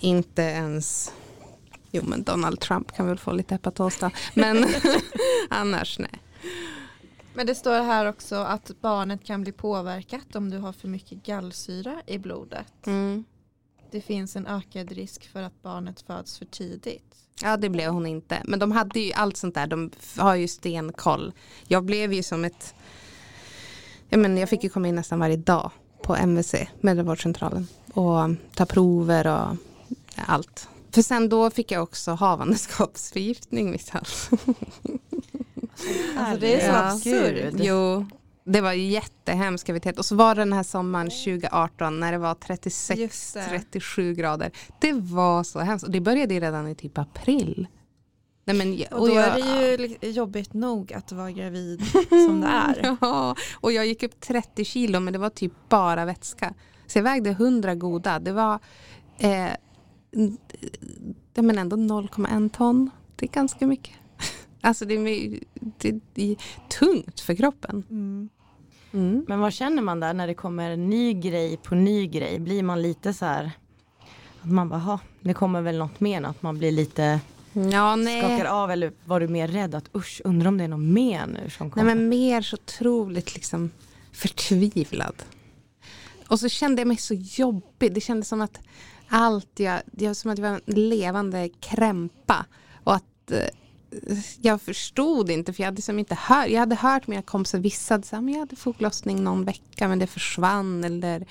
inte ens Jo men Donald Trump kan väl få lite hepatos då. Men annars nej. Men det står här också att barnet kan bli påverkat om du har för mycket gallsyra i blodet. Mm. Det finns en ökad risk för att barnet föds för tidigt. Ja det blev hon inte. Men de hade ju allt sånt där. De har ju stenkoll. Jag blev ju som ett... Jag, men, jag fick ju komma in nästan varje dag på MVC, mödravårdscentralen. Och ta prover och allt. För sen då fick jag också havandeskapsförgiftning. Alltså det är så Ja. absurt. Jo, det var jättehemsk graviditet. Och så var det den här sommaren 2018 när det var Just det. 36-37 grader. Det var så hemskt. Och det började redan i typ april. Nej, men, Och då jag, är det ju jobbigt nog att vara gravid som det är. Ja, och jag gick upp 30 kilo men det var typ bara vätska. Så jag vägde 100 goda. Det var eh, men ändå 0,1 ton. Det är ganska mycket. Alltså det är, det, det är tungt för kroppen. Mm. Mm. Men vad känner man där när det kommer ny grej på ny grej? Blir man lite så här att man bara, "Ha, det kommer väl något mer, att man blir lite Ja, nej. skakar av eller var du mer rädd att usch, undrar om det är något mer nu som Nej kommer? men mer så otroligt liksom förtvivlad. Och så kände jag mig så jobbig. Det kändes som att allt jag, det var som att jag var en levande krämpa. Och att eh, jag förstod inte för jag hade som inte hört. Jag hade hört mina kompisar vissa men jag hade foglossning någon vecka men det försvann. Eller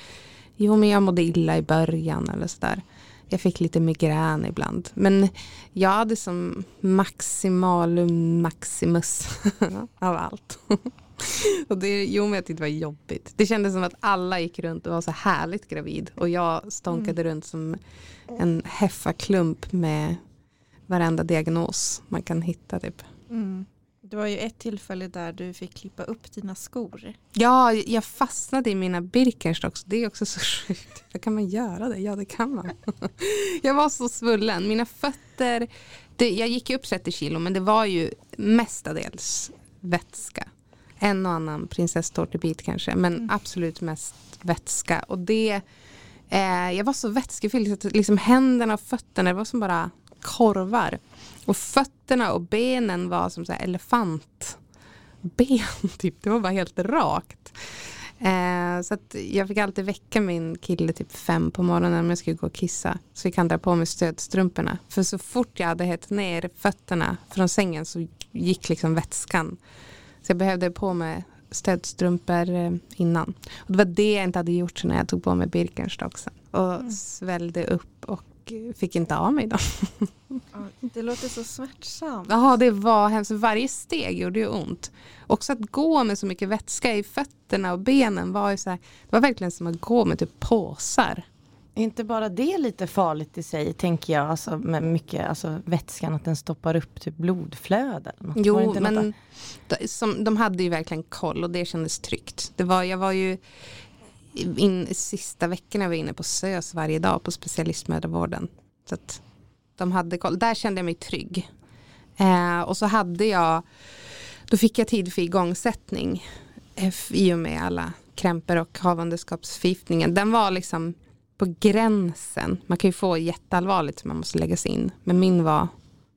jo men jag mådde illa i början eller sådär. Jag fick lite migrän ibland. Men jag hade som maximalum maximus av allt. och det, jo men jag tyckte det var jobbigt. Det kändes som att alla gick runt och var så härligt gravid. Och jag stånkade runt som en heffaklump med varenda diagnos man kan hitta typ. Mm. Det var ju ett tillfälle där du fick klippa upp dina skor. Ja, jag fastnade i mina Birkenstocks. Det är också så sjukt. Hur kan man göra det? Ja, det kan man. Jag var så svullen. Mina fötter, det, jag gick upp 30 kilo men det var ju mestadels vätska. En och annan prinsesstårtebit kanske, men absolut mest vätska. Och det, eh, jag var så vätskefylld så att liksom händerna och fötterna det var som bara korvar. Och fötterna och benen var som så här elefantben typ. Det var bara helt rakt. Eh, så jag fick alltid väcka min kille typ fem på morgonen när jag skulle gå och kissa. Så fick han dra på mig stödstrumporna. För så fort jag hade hett ner fötterna från sängen så gick liksom vätskan. Så jag behövde på mig stödstrumpor eh, innan. Och det var det jag inte hade gjort när jag tog på mig Birkenstocksen. Och svällde upp och fick inte av mig dem. Det låter så smärtsamt. Ja, det var hemskt. Varje steg gjorde ju ont. Också att gå med så mycket vätska i fötterna och benen var ju så här, det var verkligen som att gå med typ påsar. Är inte bara det lite farligt i sig, tänker jag, alltså med mycket, alltså vätskan, att den stoppar upp typ blodflöde? eller något? Var det Jo, men de, som, de hade ju verkligen koll och det kändes tryggt. Det var, jag var ju in, sista veckorna var jag inne på SÖS varje dag på specialistmödravården. Så att de hade koll. Där kände jag mig trygg. Eh, och så hade jag, då fick jag tid för igångsättning eh, i och med alla krämpor och havandeskapsförgiftningen. Den var liksom på gränsen. Man kan ju få jätteallvarligt som man måste läggas in. Men min var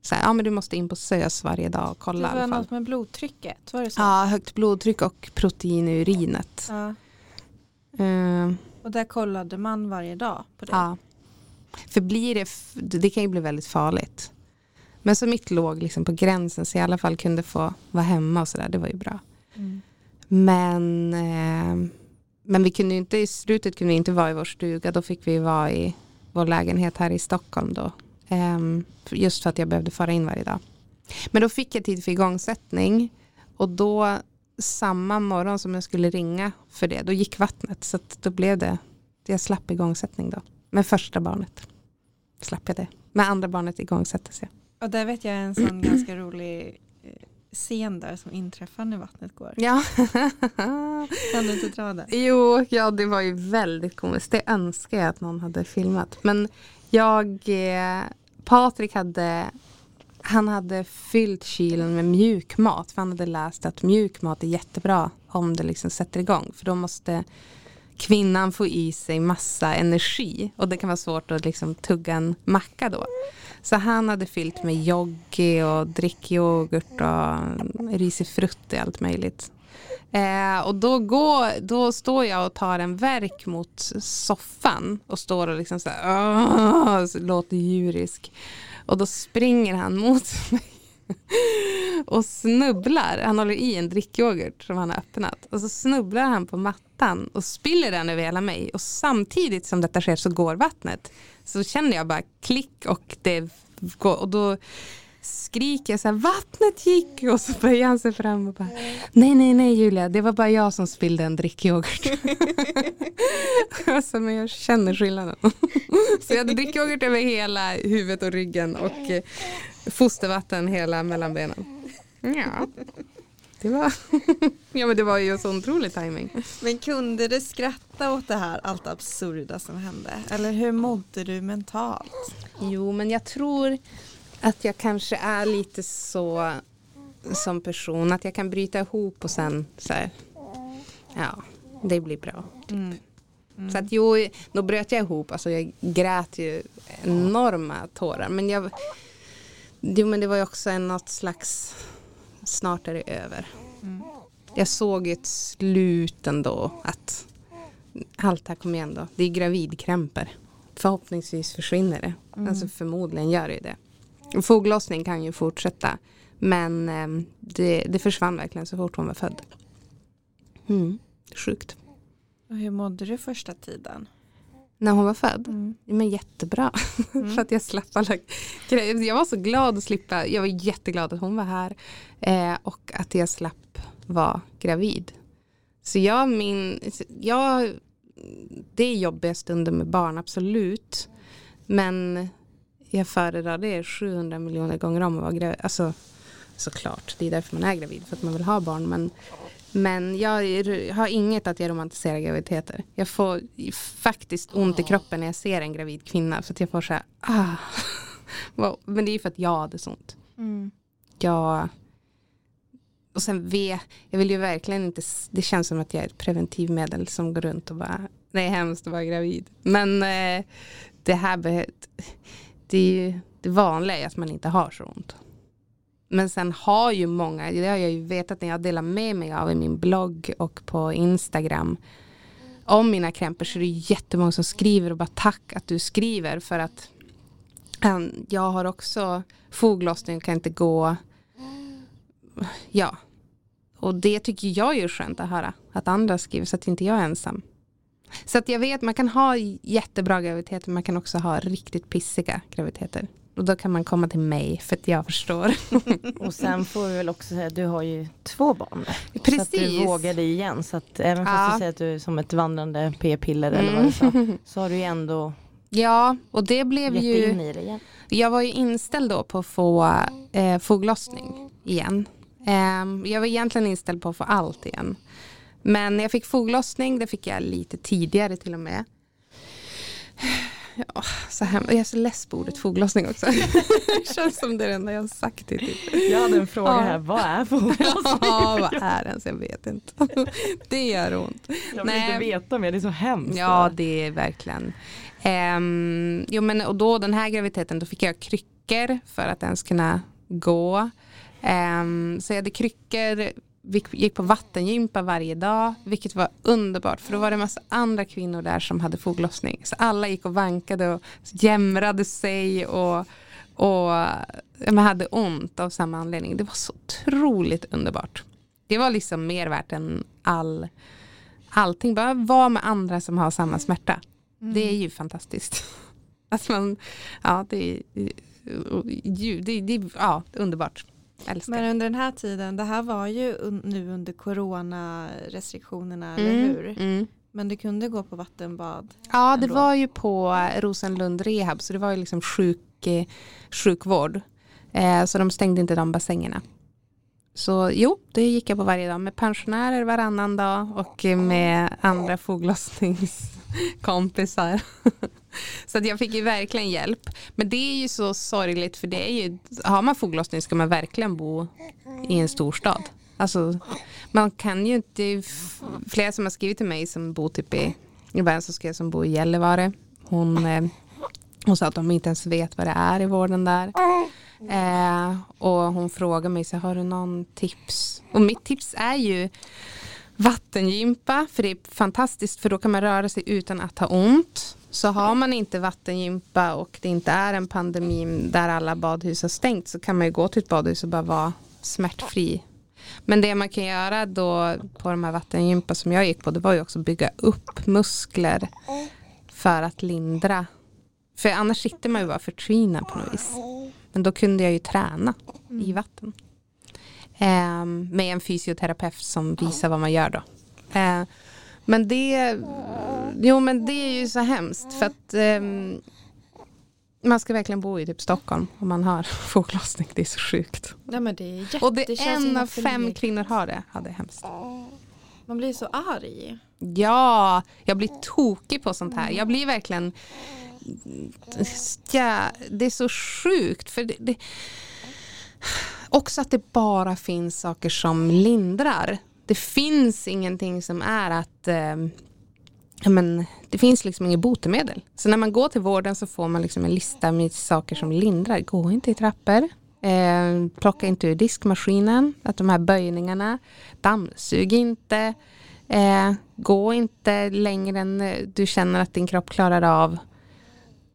så här, ja men du måste in på SÖS varje dag och Det kolla i var alla fall. något med blodtrycket, var det så? Ja, högt blodtryck och protein i urinet. Ja. Eh, Och där kollade man varje dag på det. ja. För blir det, det kan ju bli väldigt farligt. Men så mitt låg liksom på gränsen så jag i alla fall kunde få vara hemma och sådär, det var ju bra. Mm. Men, eh, men vi kunde ju inte, i slutet kunde vi inte vara i vår stuga, då fick vi vara i vår lägenhet här i Stockholm då. Ehm, för- just för att jag behövde fara in varje dag. Men då fick jag tid för igångsättning och då samma morgon som jag skulle ringa för det, då gick vattnet så då blev det, jag slapp igångsättning då. Med första barnet slapp jag det. Med andra barnet igångsattes jag. Och där vet jag en sån ganska rolig eh, scen där som inträffar när vattnet går. Ja. Kan du inte dra det? Jo, ja det var ju väldigt komiskt. Det önskar jag att någon hade filmat. Men jag, eh, Patrik hade, han hade fyllt kylen med mjukmat. För han hade läst att mjukmat är jättebra om det liksom sätter igång. För då måste kvinnan få i sig massa energi. Och det kan vara svårt att liksom tugga en macka då. Så han hade fyllt med yogi och drickyoghurt och risifrutti och allt möjligt. Eh, och då, går, då står jag och tar en verk mot soffan och står och liksom så här, "Åh", så låter djurisk. Och då springer han mot mig och snubblar. Han håller i en drickyoghurt som han har öppnat. Och så snubblar han på mattan och spiller den över hela mig. Och samtidigt som detta sker så går vattnet. Så känner jag bara klick och det går. Och då skriker jag så här, vattnet gick och så böjer han sig fram och bara nej nej nej Julia det var bara jag som spillde en drickyoghurt. alltså, men jag känner skillnaden. så jag hade drickyoghurt över hela huvudet och ryggen och eh, fostervatten hela mellanbenen. Ja. Det var, ja men det var ju så otrolig timing. Men kunde du skratta åt det här allt absurda som hände? Eller hur mådde du mentalt? Jo men jag tror att jag kanske är lite så som person att jag kan bryta ihop och sen så här, ja det blir bra. Typ. Mm. Mm. Så att jo, då bröt jag ihop, alltså jag grät ju enorma tårar men jag Jo men det var ju också en något slags snart är det över. Mm. Jag såg ett slut ändå att allt här kommer igen då. Det är gravidkrämpor. Förhoppningsvis försvinner det. Mm. Alltså förmodligen gör det det. Foglossning kan ju fortsätta. Men eh, det, det försvann verkligen så fort hon var född. Mm, sjukt. Och hur mådde du första tiden? När hon var född? Mm. Men jättebra. Mm. För att jag slapp alla. Jag var så glad att slippa. Jag var jätteglad att hon var här. Eh, och att jag slapp vara gravid. Så jag min, jag, det är jobbiga stunder med barn, absolut. Men jag föredrar det 700 miljoner gånger om att vara gravid. Alltså, såklart, det är därför man är gravid, för att man vill ha barn. Men, men jag har inget att jag romantiserar graviditeter. Jag får faktiskt ont i kroppen när jag ser en gravid kvinna. För att jag får så här, ah. Men det är för att jag hade så ont. Mm. Jag, och sen vet, jag vill ju verkligen inte, det känns som att jag är ett preventivmedel som går runt och bara, det är hemskt att vara gravid. Men eh, det här behövs, det är ju det vanliga är att man inte har så ont. Men sen har ju många, det har jag ju vetat när jag delar med mig av i min blogg och på Instagram om mina krämpor så är det jättemånga som skriver och bara tack att du skriver för att um, jag har också foglossning och kan inte gå. Ja, och det tycker jag är skönt att höra att andra skriver så att inte jag är ensam. Så att jag vet, man kan ha jättebra graviditeter, man kan också ha riktigt pissiga graviditeter. Och då kan man komma till mig för att jag förstår. och sen får vi väl också säga du har ju två barn. Precis. Så att du vågade igen. Så att även fast ja. du säger att du är som ett vandrande p-piller eller vad du sa. Mm. Så har du ju ändå Ja, och det blev ju... In i det igen. Jag var ju inställd då på att få eh, foglossning igen. Eh, jag var egentligen inställd på att få allt igen. Men jag fick foglossning, det fick jag lite tidigare till och med. Ja, så hem, jag är så less på ordet foglossning också. det känns som det enda jag har sagt. Typ. Jag hade en fråga ja. här, vad är foglossning? ja, vad är det ens? Jag vet inte. det gör ont. Jag vill Nej. inte veta mer, det är så hemskt. Ja, det är verkligen. Um, jo, men, och då den här graviditeten, då fick jag kryckor för att ens kunna gå. Um, så jag hade kryckor vi gick på vattengympa varje dag, vilket var underbart för då var det en massa andra kvinnor där som hade foglossning. Så alla gick och vankade och jämrade sig och, och man hade ont av samma anledning. Det var så otroligt underbart. Det var liksom mer värt än all, allting. Bara vara med andra som har samma smärta. Mm. Det är ju fantastiskt. Att man, ja, det är, det, det, ja, underbart. Älskar. Men under den här tiden, det här var ju nu under coronarestriktionerna, mm, eller hur? Mm. Men du kunde gå på vattenbad? Ja, det var ju på Rosenlund Rehab, så det var ju liksom sjuk, eh, sjukvård. Eh, så de stängde inte de bassängerna. Så jo, det gick jag på varje dag med pensionärer varannan dag och med andra foglossningskompisar. Så att jag fick ju verkligen hjälp. Men det är ju så sorgligt för det är ju, har man foglossning ska man verkligen bo i en storstad. Alltså, man kan ju inte, flera som har skrivit till mig som bor typ i, det var en som skrev som bor i Gällivare. Hon, eh, hon sa att de inte ens vet vad det är i vården där. Eh, och hon frågar mig, så har du någon tips? Och mitt tips är ju vattengympa, för det är fantastiskt för då kan man röra sig utan att ha ont. Så har man inte vattengympa och det inte är en pandemi där alla badhus har stängt så kan man ju gå till ett badhus och bara vara smärtfri. Men det man kan göra då på de här vattengympa som jag gick på det var ju också bygga upp muskler för att lindra. För annars sitter man ju bara förtvinad på något vis. Men då kunde jag ju träna i vatten. Ehm, med en fysioterapeut som visar vad man gör då. Ehm, men det, jo men det är ju så hemskt för att ehm, man ska verkligen bo i typ Stockholm om man har foglossning. Det är så sjukt. Nej, men det är jätte, Och det, en av fem kvinnor har det. Ja, det är hemskt. Man blir så arg. Ja, jag blir tokig på sånt här. Jag blir verkligen... Ja, det är så sjukt. För det, det, också att det bara finns saker som lindrar. Det finns ingenting som är att... Eh, men, det finns liksom inget botemedel. Så när man går till vården så får man liksom en lista med saker som lindrar. Gå inte i trappor. Eh, plocka inte ur diskmaskinen. Att de här böjningarna. Dammsug inte. Eh, gå inte längre än eh, du känner att din kropp klarar av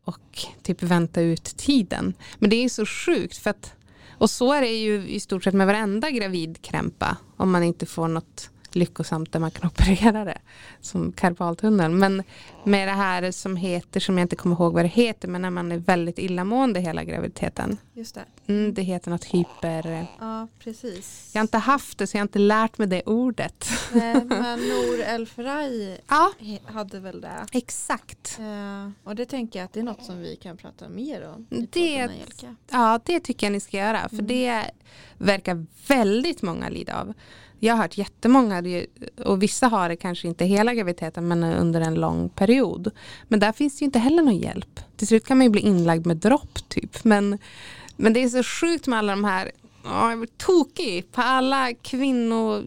och typ vänta ut tiden. Men det är så sjukt för att och så är det ju i stort sett med varenda gravidkrämpa om man inte får något lyckosamt där man kan operera det som karpaltunneln. Men med det här som heter, som jag inte kommer ihåg vad det heter, men när man är väldigt illamående hela graviditeten. Just det. Mm, det heter något hyper... Ja, precis. Jag har inte haft det så jag har inte lärt mig det ordet. Nej, men Nour El Ferraj Ja, hade väl det. exakt. Eh, och det tänker jag att det är något som vi kan prata mer om. Det-. Ja, det tycker jag ni ska göra. För det verkar väldigt många lida av. Jag har hört jättemånga, och vissa har det kanske inte hela graviditeten men under en lång period. Men där finns det ju inte heller någon hjälp. Till slut kan man ju bli inlagd med dropp typ. Men, men det är så sjukt med alla de här, ja, jag blir tokig på alla kvinnor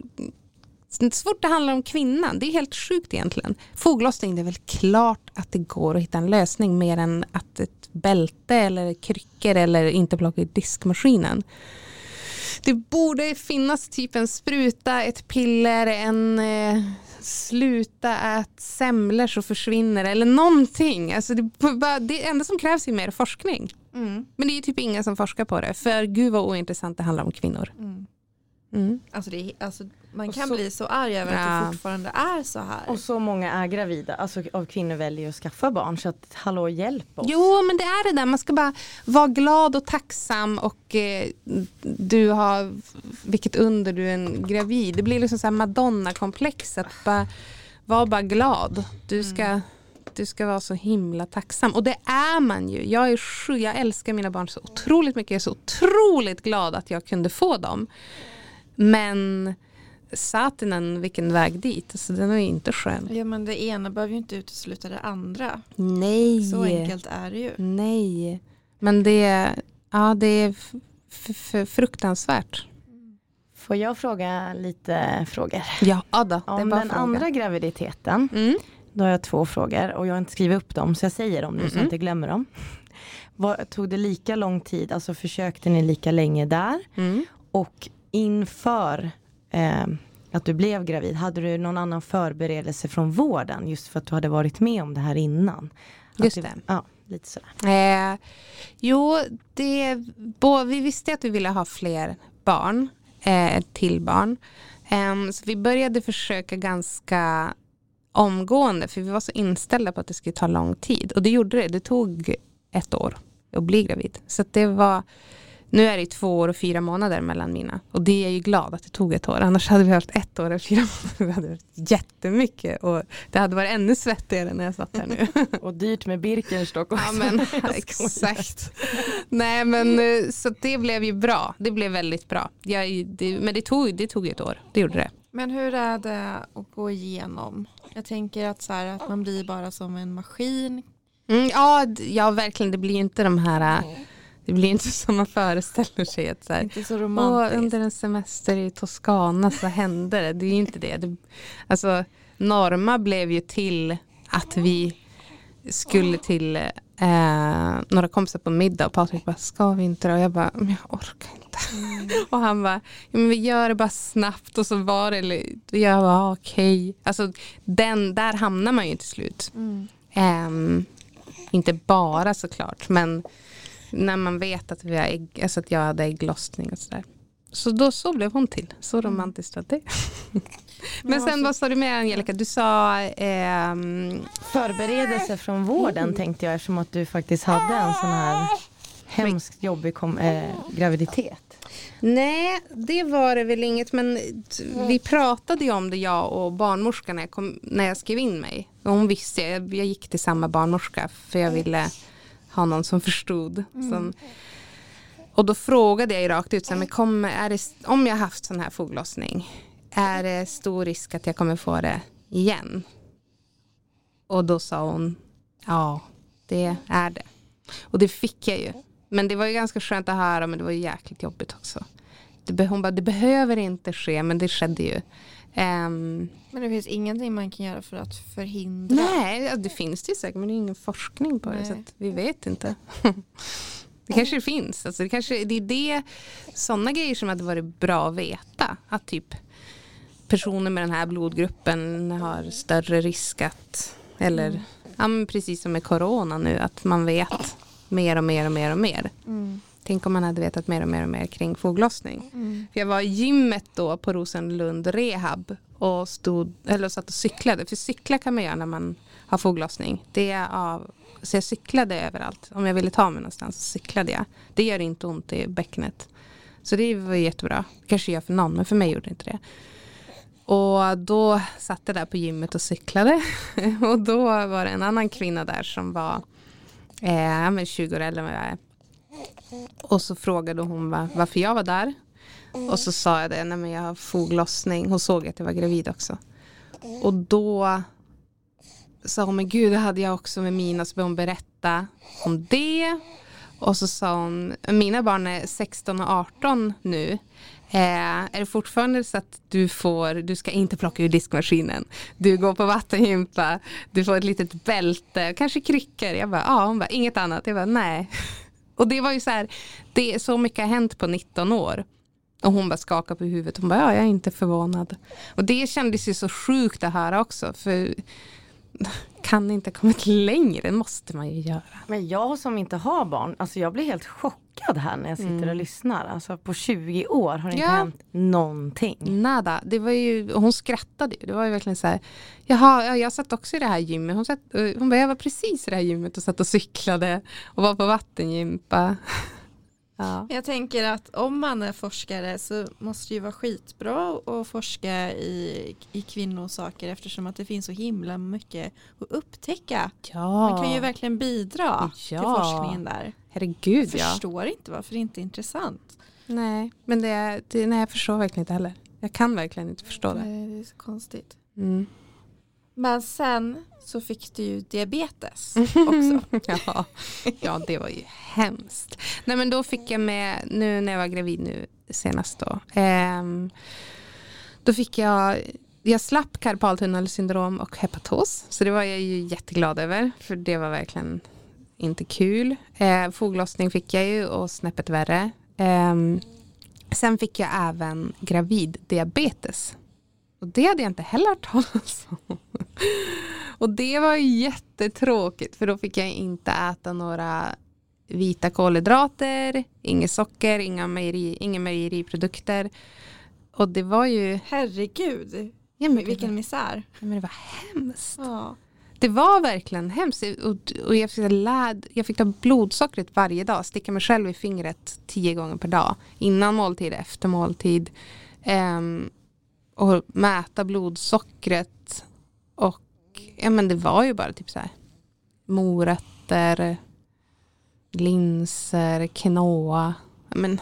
så fort det handlar om kvinnan, det är helt sjukt egentligen. Foglossning, det är väl klart att det går att hitta en lösning mer än att ett bälte eller kryckor eller inte plocka i diskmaskinen. Det borde finnas typ en spruta, ett piller, en eh, sluta ät semlor så försvinner eller någonting. Alltså det, det enda som krävs är mer forskning. Mm. Men det är typ ingen som forskar på det. För gud vad ointressant det handlar om kvinnor. Mm. Mm. Alltså det alltså, man Och kan så- bli så arg över att Ja. det fortfarande är så här. Och så många är gravida, alltså av kvinnor väljer att skaffa barn så att hallå hjälp oss. Jo, men det är det där. Man ska bara vara glad och tacksam och eh, du har, vilket under du är en gravid. Det blir liksom så här Madonna-komplex att bara vara bara glad. Du ska, du ska vara så himla tacksam. Och det är man ju. Jag, är sju, jag älskar mina barn så otroligt mycket. Jag är så otroligt glad att jag kunde få dem. Men satinen, vilken väg dit. Alltså, den är ju inte skön. Ja men det ena behöver ju inte utesluta det andra. Nej. Så enkelt är det ju. Nej, men det, ja, det är f- f- f- fruktansvärt. Får jag fråga lite frågor? Ja, då, det är Om bara den fråga. andra graviditeten, Mm. då har jag två frågor och jag har inte skrivit upp dem så jag säger dem nu så Mhm. jag inte glömmer dem. Var, tog det lika lång tid, alltså försökte ni lika länge där? Mm. Och inför eh, att du blev gravid, hade du någon annan förberedelse från vården just för att du hade varit med om det här innan? Att Just det. Ja, lite sådär. Eh, jo, det, bo, vi visste att vi ville ha fler barn, eh, till barn. Em, så vi började försöka ganska omgående för vi var så inställda på att det skulle ta lång tid. Och det gjorde det. Det tog ett år att bli gravid. Så det var, nu är det två år och fyra månader mellan mina. Och det är jag ju glad att det tog ett år. Annars hade vi haft ett år och fyra månader. Det hade varit jättemycket. Och det hade varit ännu svettigare när jag satt här nu. Och dyrt med Birkenstock också. Ja men exakt. Nej men eh, så det blev ju bra. Det blev väldigt bra. Jag, det, men det tog, det tog ett år. Det gjorde det. Men hur är det att gå igenom? Jag tänker att, så här, att man blir bara som en maskin. Mm, ja, ja verkligen. Det blir ju inte de här eh, det blir inte som man föreställer sig. Att så här, Inte så romantiskt. under en semester i Toscana så hände det. Det är ju inte det. det. Alltså, Norma blev ju till att vi skulle till eh, några kompisar på middag och Patrik bara, ska vi inte då? Och jag bara, men jag orkar inte. Och han bara, ja, men vi gör det bara snabbt och så var det lite, jag bara okej. Alltså den, där hamnar man ju till slut. Mm. Ehm, Inte bara såklart, men när man vet att, vi har ägg, alltså att jag hade ägglossning och sådär. Så då så blev hon till. Så romantiskt var det. Men sen vad sa du mer Angelica? Du sa ehm, Förberedelse från vården tänkte jag eftersom att du faktiskt hade en sån här hemskt jobbig kom, eh, graviditet. Nej, det var det väl inget. Men vi pratade ju om det jag och barnmorskan när jag, kom, när jag skrev in mig. Och hon visste, jag, jag gick till samma barnmorska för jag ville ha någon som förstod. Som, och då frågade jag ju rakt ut, så här, men kommer, är det, om jag haft sån här foglossning, är det stor risk att jag kommer få det igen? Och då sa hon, ja det är det. Och det fick jag ju. Men det var ju ganska skönt att höra men det var ju jäkligt jobbigt också. Det, hon bara, det behöver inte ske men det skedde ju. Ehm, Men det finns ingenting man kan göra för att förhindra. nej, ja, det finns det ju säkert men det är ingen forskning på det Nej. så att vi vet inte. det kanske det finns. Alltså, det, kanske, det är det, sådana grejer som hade varit bra att veta. Att typ personer med den här blodgruppen har större risk att, eller ja, men precis som med corona nu, att man vet mer och mer och mer och mer. Mm. Tänk om man hade vetat mer och mer och mer kring foglossning. Mm. För jag var i gymmet då på Rosenlund rehab och stod, eller satt och cyklade. För cykla kan man göra när man har foglossning. Det är av, så jag cyklade överallt. Om jag ville ta mig någonstans så cyklade jag. Det gör inte ont i bäckenet. Så det var jättebra. kanske gör för någon men för mig gjorde det inte det. Och då satt jag där på gymmet och cyklade. och då var det en annan kvinna där som var eh, ja, men 20 år äldre än vad jag är. Och så frågade hon va, varför jag var där. Och så sa jag det, nej men jag har foglossning. Hon såg att jag var gravid också. Och då sa hon, men gud det hade jag också med mina. Så började hon berätta om det. Och så sa hon, mina barn är 16 och 18 nu. Eh, är det fortfarande så att du får, du ska inte plocka ur diskmaskinen. Du går på vattengympa, du får ett litet bälte, kanske kryckor. Jag bara, ja, hon bara, inget annat. Jag bara, nej. Och det var ju så här, det är så mycket har hänt på 19 år. Och hon bara skakade på huvudet. Hon bara, ja, jag är inte förvånad. Och det kändes ju så sjukt att höra också. För kan inte kommit längre, måste man ju göra. Men jag som inte har barn, alltså jag blir helt chockad här när jag sitter och lyssnar. Alltså på 20 år har det inte Ja. hänt någonting. Nada. Det var ju, hon skrattade ju. Det var ju verkligen så här. Jaha, ja, jag satt också i det här gymmet. Hon, satt, eh, hon bara, jag var precis i det här gymmet och satt och cyklade och var på vattengympa. Ja. Jag tänker att om man är forskare så måste det ju vara skitbra att forska i, i kvinnosaker eftersom att det finns så himla mycket att upptäcka. ja. Man kan ju verkligen bidra till Ja. forskningen där. Herregud Jag ja. förstår inte varför det inte är intressant. Nej, men det, det, nej, jag förstår verkligen inte heller. Jag kan verkligen inte förstå det. Nej, Det är så konstigt. Mm. Men sen så fick du ju diabetes också. ja. ja, det var ju hemskt. Nej, men då fick jag med, nu när jag var gravid nu senast då. ehm, då fick jag, jag slapp karpaltunnelsyndrom och hepatos. Så det var jag ju jätteglad över. För det var verkligen inte kul. Eh, foglossning fick jag ju och snäppet värre. Ehm, sen fick jag även graviddiabetes. Och det hade jag inte heller hört talas om. Och det var jättetråkigt för då fick jag inte äta några vita kolhydrater, inget socker, inga mejeri, inga mejeriprodukter. Och det var ju, Herregud, ja, men det, vilken var, misär. ja, men det var hemskt. Ja. Det var verkligen hemskt. Och, och jag, fick läd, jag fick ta blodsockret varje dag, sticka mig själv i fingret tio gånger per dag. Innan måltid, efter måltid. Ehm, och mäta blodsockret. Och ja, men det var ju bara typ så här morötter, linser, quinoa. Men,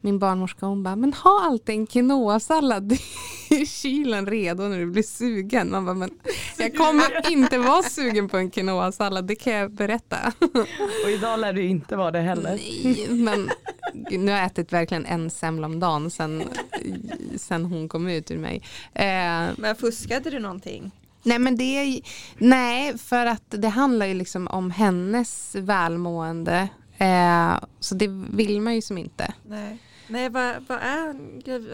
min barnmorska hon bara, men ha alltid en quinoa-sallad i kylen redo när du blir sugen. Man bara, men jag kommer inte vara sugen på en quinoa-sallad, det kan jag berätta. Och idag lär du inte vara det heller. Nej, men nu har jag ätit verkligen en semla om dagen sen, sen hon kom ut ur mig. Eh, Men fuskade du någonting? nej men det nej för att det handlar ju liksom om hennes välmående. Eh, så det vill man ju som inte. Nej. Nej, vad, vad, är,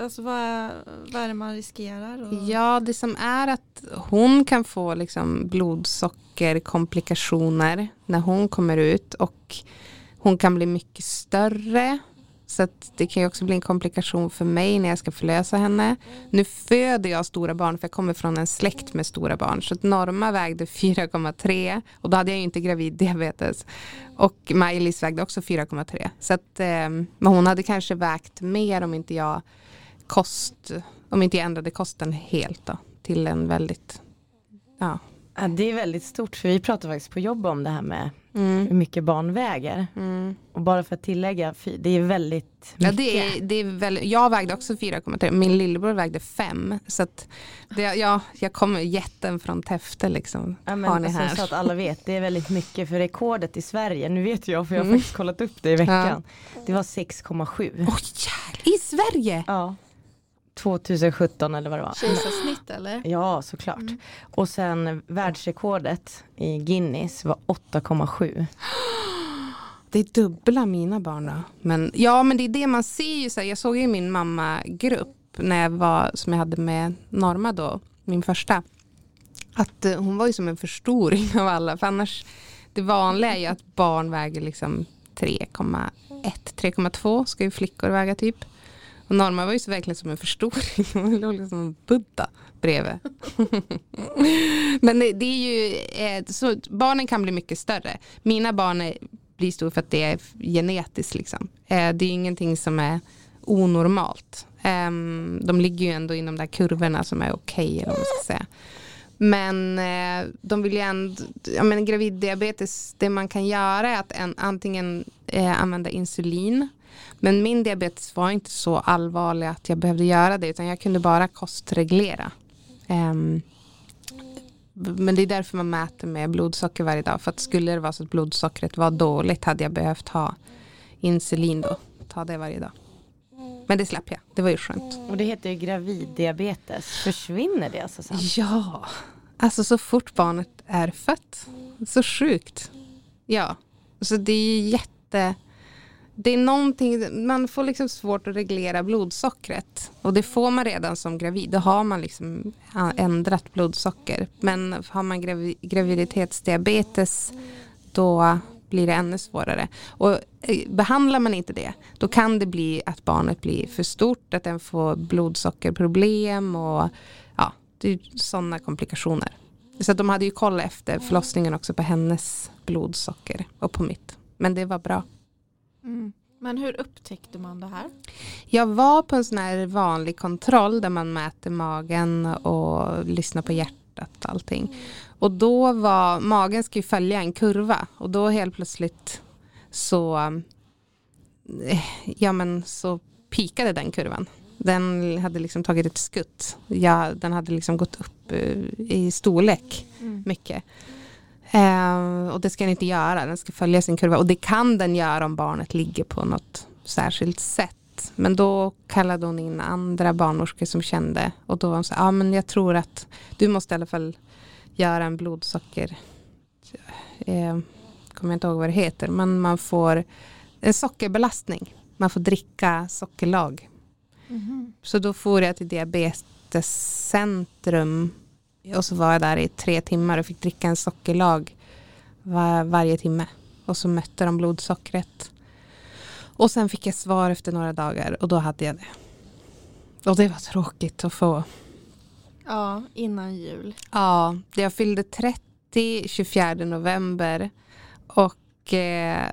alltså, vad, är, vad är det man riskerar? Och... Ja, det som är att hon kan få liksom blodsockerkomplikationer när hon kommer ut och hon kan bli mycket större så det kan ju också bli en komplikation för mig när jag ska förlösa henne. Nu föder jag stora barn för jag kommer från en släkt med stora barn. Så att Norma vägde 4,3 och då hade jag ju inte graviddiabetes. Och Maj-Lis vägde också 4,3. Så att, eh, men hon hade kanske vägt mer om inte jag kost, om inte jag ändrade kosten helt då, till en väldigt, ja. ja. Det är väldigt stort för vi pratar faktiskt på jobb om det här med mm. hur mycket barn väger. Mm. Och bara för att tillägga, det är väldigt mycket. Ja, det är, det är väldigt, jag vägde också 4,3, min lillebror vägde 5. Så att det, ja, jag kommer jätten från Täfte liksom. Ja, men, har ni alltså, här. Så att alla vet, det är väldigt mycket för rekordet i Sverige, nu vet jag för jag har mm. faktiskt kollat upp det i veckan. Ja. Det var 6,7. Oj, I Sverige? Ja. 2017 eller vad det var. Kejsarsnitt eller? Ja såklart. Mm. Och sen världsrekordet i Guinness var 8,7. Det är dubbla mina barn då. Men, ja men det är det man ser ju. Så här, jag såg ju min mammagrupp när jag var, som jag hade med Norma då, min första. Att uh, hon var ju som en förstoring av alla. För annars, det vanliga är ju att barn väger liksom 3,1, 3,2 ska ju flickor väga typ. Och Norma var ju så verkligen som en förstoring. Hon låg liksom en Buddha bredvid. Men det är ju, eh, så barnen kan bli mycket större. Mina barn är, blir stora för att det är genetiskt. Liksom. Eh, det är ingenting som är onormalt. Ehm, de ligger ju ändå inom de där kurvorna som är okej. Okay, säga. Men eh, de vill ju ändå, ja men graviddiabetes, det man kan göra är att en, antingen använda insulin men min diabetes var inte så allvarlig att jag behövde göra det utan jag kunde bara kostreglera. Um, men det är därför man mäter med blodsocker varje dag. För att skulle det vara så att blodsockret var dåligt hade jag behövt ha insulin då. Ta det varje dag. Men det släpp jag. Det var ju skönt. Och det heter ju graviddiabetes. Försvinner det alltså sen? Ja. Alltså så fort barnet är fött. Så sjukt. Ja. Så det är jätte det är någonting, man får liksom svårt att reglera blodsockret. Och det får man redan som gravid. Då har man liksom ändrat blodsocker. Men har man gravi, graviditetsdiabetes då blir det ännu svårare. Och eh, behandlar man inte det, då kan det bli att barnet blir för stort, att den får blodsockerproblem och ja, det är sådana komplikationer. Så de hade ju koll efter förlossningen också på hennes blodsocker och på mitt. Men det var bra. Mm. Men hur upptäckte man det här? Jag var på en sån här vanlig kontroll där man mäter magen och lyssnar på hjärtat och allting. Och då var, magen ska ju följa en kurva och då helt plötsligt så, eh, ja men så pikade den kurvan. Den hade liksom tagit ett skutt. Ja, den hade liksom gått upp eh, i storlek mm. mycket. Eh, och det ska den inte göra, den ska följa sin kurva. Och det kan den göra om barnet ligger på något särskilt sätt. Men då kallade hon in andra barnmorskor som kände. Och då var hon så ja ah, men jag tror att du måste i alla fall göra en blodsocker. Eh, kommer jag inte ihåg vad det heter. Men man får en sockerbelastning. Man får dricka sockerlag. Mm -hmm. Så då får jag till diabetescentrum och så var jag där i tre timmar och fick dricka en sockerlag var, varje timme. Och så mätte de blodsockret. Och sen fick jag svar efter några dagar och då hade jag det. Och det var tråkigt att få. Ja, innan jul. Ja, jag fyllde 30 24 november. Och eh,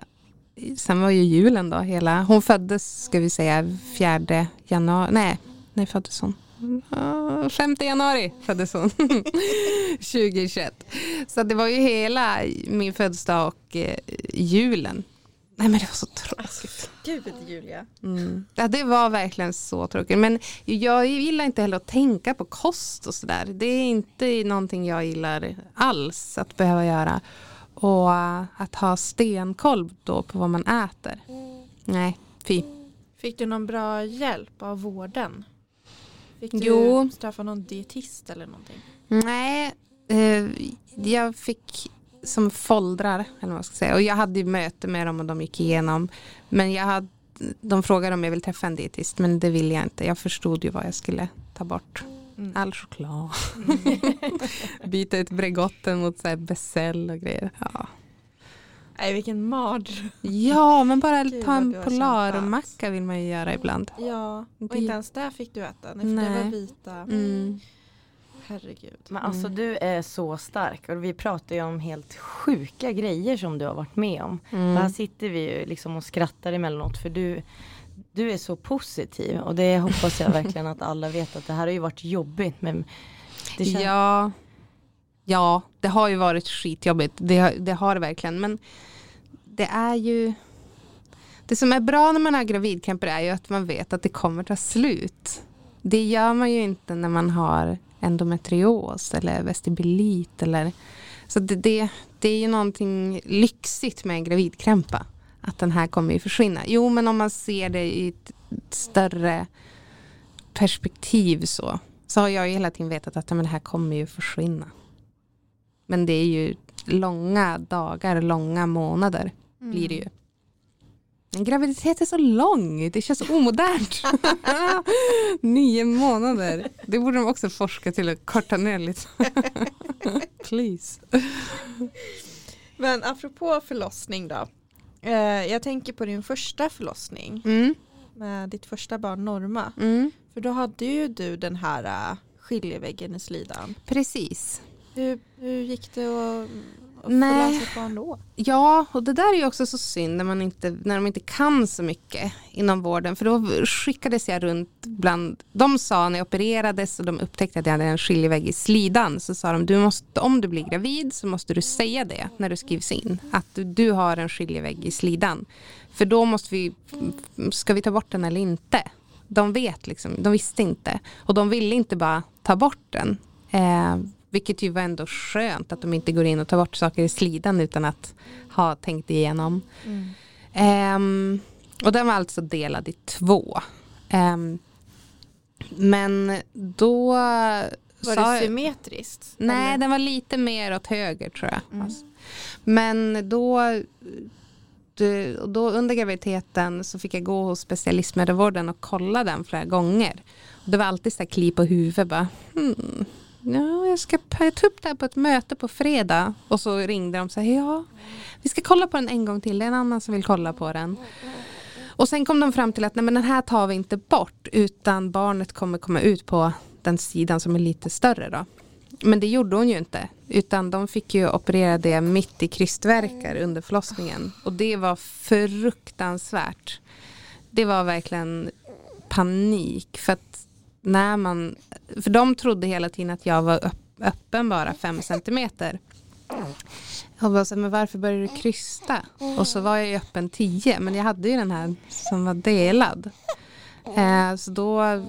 sen var ju julen då hela. Hon föddes, ska vi säga, 4 januari. Nej, när föddes hon? 5 januari föddes hon. 2021. Så det var ju hela min födelsedag och eh, julen. Nej men det var så tråkigt. Gud Julia. Mm. Ja det var verkligen så tråkigt. Men jag gillar inte heller att tänka på kost och sådär. Det är inte någonting jag gillar alls att behöva göra. Och uh, att ha stenkoll då på vad man äter. Nej, fy. Fick du någon bra hjälp av vården? Fick du jo. träffa någon dietist eller någonting? Nej, eh, jag fick som foldrar, eller vad man ska säga. Och jag hade möte med dem och de gick igenom. Men jag hade de frågade om jag vill träffa en dietist men det ville jag inte. Jag förstod ju vad jag skulle ta bort. Mm. All choklad. Byta ut Bregotten mot så här Becel och grejer. Ja. Nej vilken mardröm. ja, men bara Gud, ta en polarmacka vill man ju göra ibland. Ja, och Det- inte ens där fick du äta. Nej, för det Nej. var vita. Mm. Herregud. Men alltså Mm. du är så stark och vi pratar ju om helt sjuka grejer som du har varit med om. Och här Mm. sitter vi ju liksom och skrattar emellanåt för du, du är så positiv och det hoppas jag verkligen att alla vet att det här har ju varit jobbigt men det känns, Ja ja, det har ju varit skitjobbigt. Det, har- det har det verkligen. Men det är ju... Det som är bra när man har gravidkramper är ju att man vet att det kommer ta slut. Det gör man ju inte när man har endometrios eller vestibulit. Eller, så det, det, det är ju någonting lyxigt med en gravidkrämpa. Att den här kommer ju försvinna. Jo, men om man ser det i ett större perspektiv så så har jag ju hela tiden vetat att men det här kommer ju försvinna. Men det är ju långa dagar, långa månader blir det ju. En graviditet är så lång, det känns omodernt. Nio månader. Det borde de också forska till att korta ner lite. Please. Men apropå förlossning då. Eh, jag tänker på din första förlossning Mm, med ditt första barn Norma. mm, För då hade ju du den här uh, skiljeväggen i slidan. precis. Hur, hur gick det att, att få Nej. lösa ett barn då? Ja, och det där är ju också så synd när, man inte, när de inte kan så mycket inom vården. För då skickades jag runt bland, de sa när jag opererades och de upptäckte att jag hade en skiljevägg i slidan. Så sa de, du måste, om du blir gravid så måste du säga det när du skrivs in. Att du, du har en skiljevägg i slidan. För då måste vi, ska vi ta bort den eller inte? De vet liksom, de visste inte. Och de ville inte bara ta bort den. Eh, vilket ju var ändå skönt att de inte går in och tar bort saker i slidan utan att ha tänkt igenom. Ehm, och den var alltså delad i två. Ehm, men då Var sa det symmetriskt? Nej, Eller? den var lite mer åt höger tror jag. Mm. Alltså. Men då, då under graviditeten så fick jag gå hos specialistmödravården och kolla den flera gånger. Det var alltid så här kli på huvudet. Bara, hmm, ja, jag ska jag ta upp det här på ett möte på fredag. Och så ringde de och sa ja, vi ska kolla på den en gång till. Det är en annan som vill kolla på den. Och sen kom de fram till att nej, men den här tar vi inte bort utan barnet kommer komma ut på den sidan som är lite större då. Men det gjorde hon ju inte. Utan de fick ju operera det mitt i krystverkar under förlossningen. Och det var fruktansvärt. Det var verkligen panik. För att när man, för de trodde hela tiden att jag var öppen bara fem centimeter. Jag bara så men varför började du krysta? Och så var jag ju öppen tio. men jag hade ju den här som var delad. Eh, så då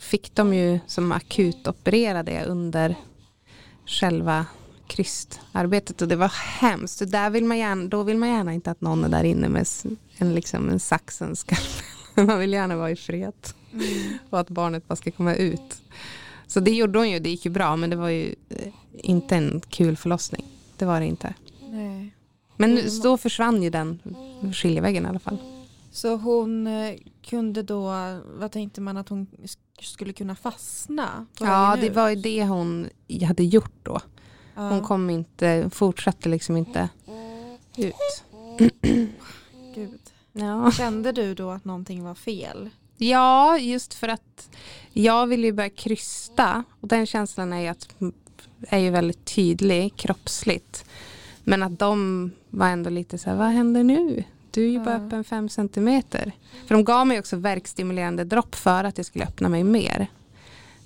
fick de ju som akut operera det under själva krystarbetet och det var hemskt. Där vill man gärna, då vill man gärna inte att någon är där inne med en, liksom, en sax och en skalpell. Man vill gärna vara i fred och att barnet bara ska komma ut. Så det gjorde hon ju, det gick ju bra men det var ju eh, inte en kul förlossning. Det var det inte. Nej. Men nu- då försvann ju den skiljeväggen i alla fall. Så hon eh, kunde då, vad tänkte man att hon sk- skulle kunna fastna? Ja, det var ju det hon hade gjort då. Ja. Hon kom inte, fortsatte liksom inte ut. Ja. Kände du då att någonting var fel? ja, just för att jag ville ju börja krysta och den känslan är ju, att, är ju väldigt tydlig kroppsligt. Men att de var ändå lite så här, vad händer nu? Du är ju bara öppen fem centimeter. För de gav mig också verkstimulerande dropp för att jag skulle öppna mig mer.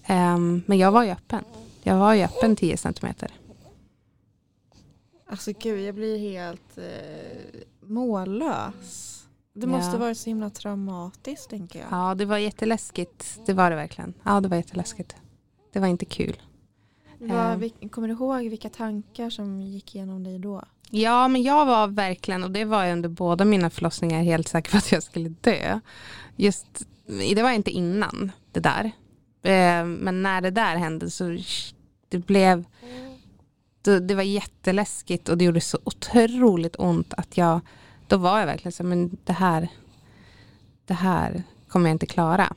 Ehm, men jag var ju öppen. Jag var ju öppen 10 centimeter. Alltså gud, jag blir helt eh, mållös. Det måste Ja. vara så himla traumatiskt tänker jag. Ja, det var jätteläskigt. Det var det verkligen. Ja, det var jätteläskigt. Det var inte kul. Vad, Eh. kommer du ihåg vilka tankar som gick igenom dig då? Ja, men jag var verkligen, och det var jag under båda mina förlossningar helt säker på att jag skulle dö. Just, det var inte innan det där. Eh, Men när det där hände så det blev, det var jätteläskigt och det gjorde så otroligt ont att jag, då var jag verkligen så men det här, det här kommer jag inte klara.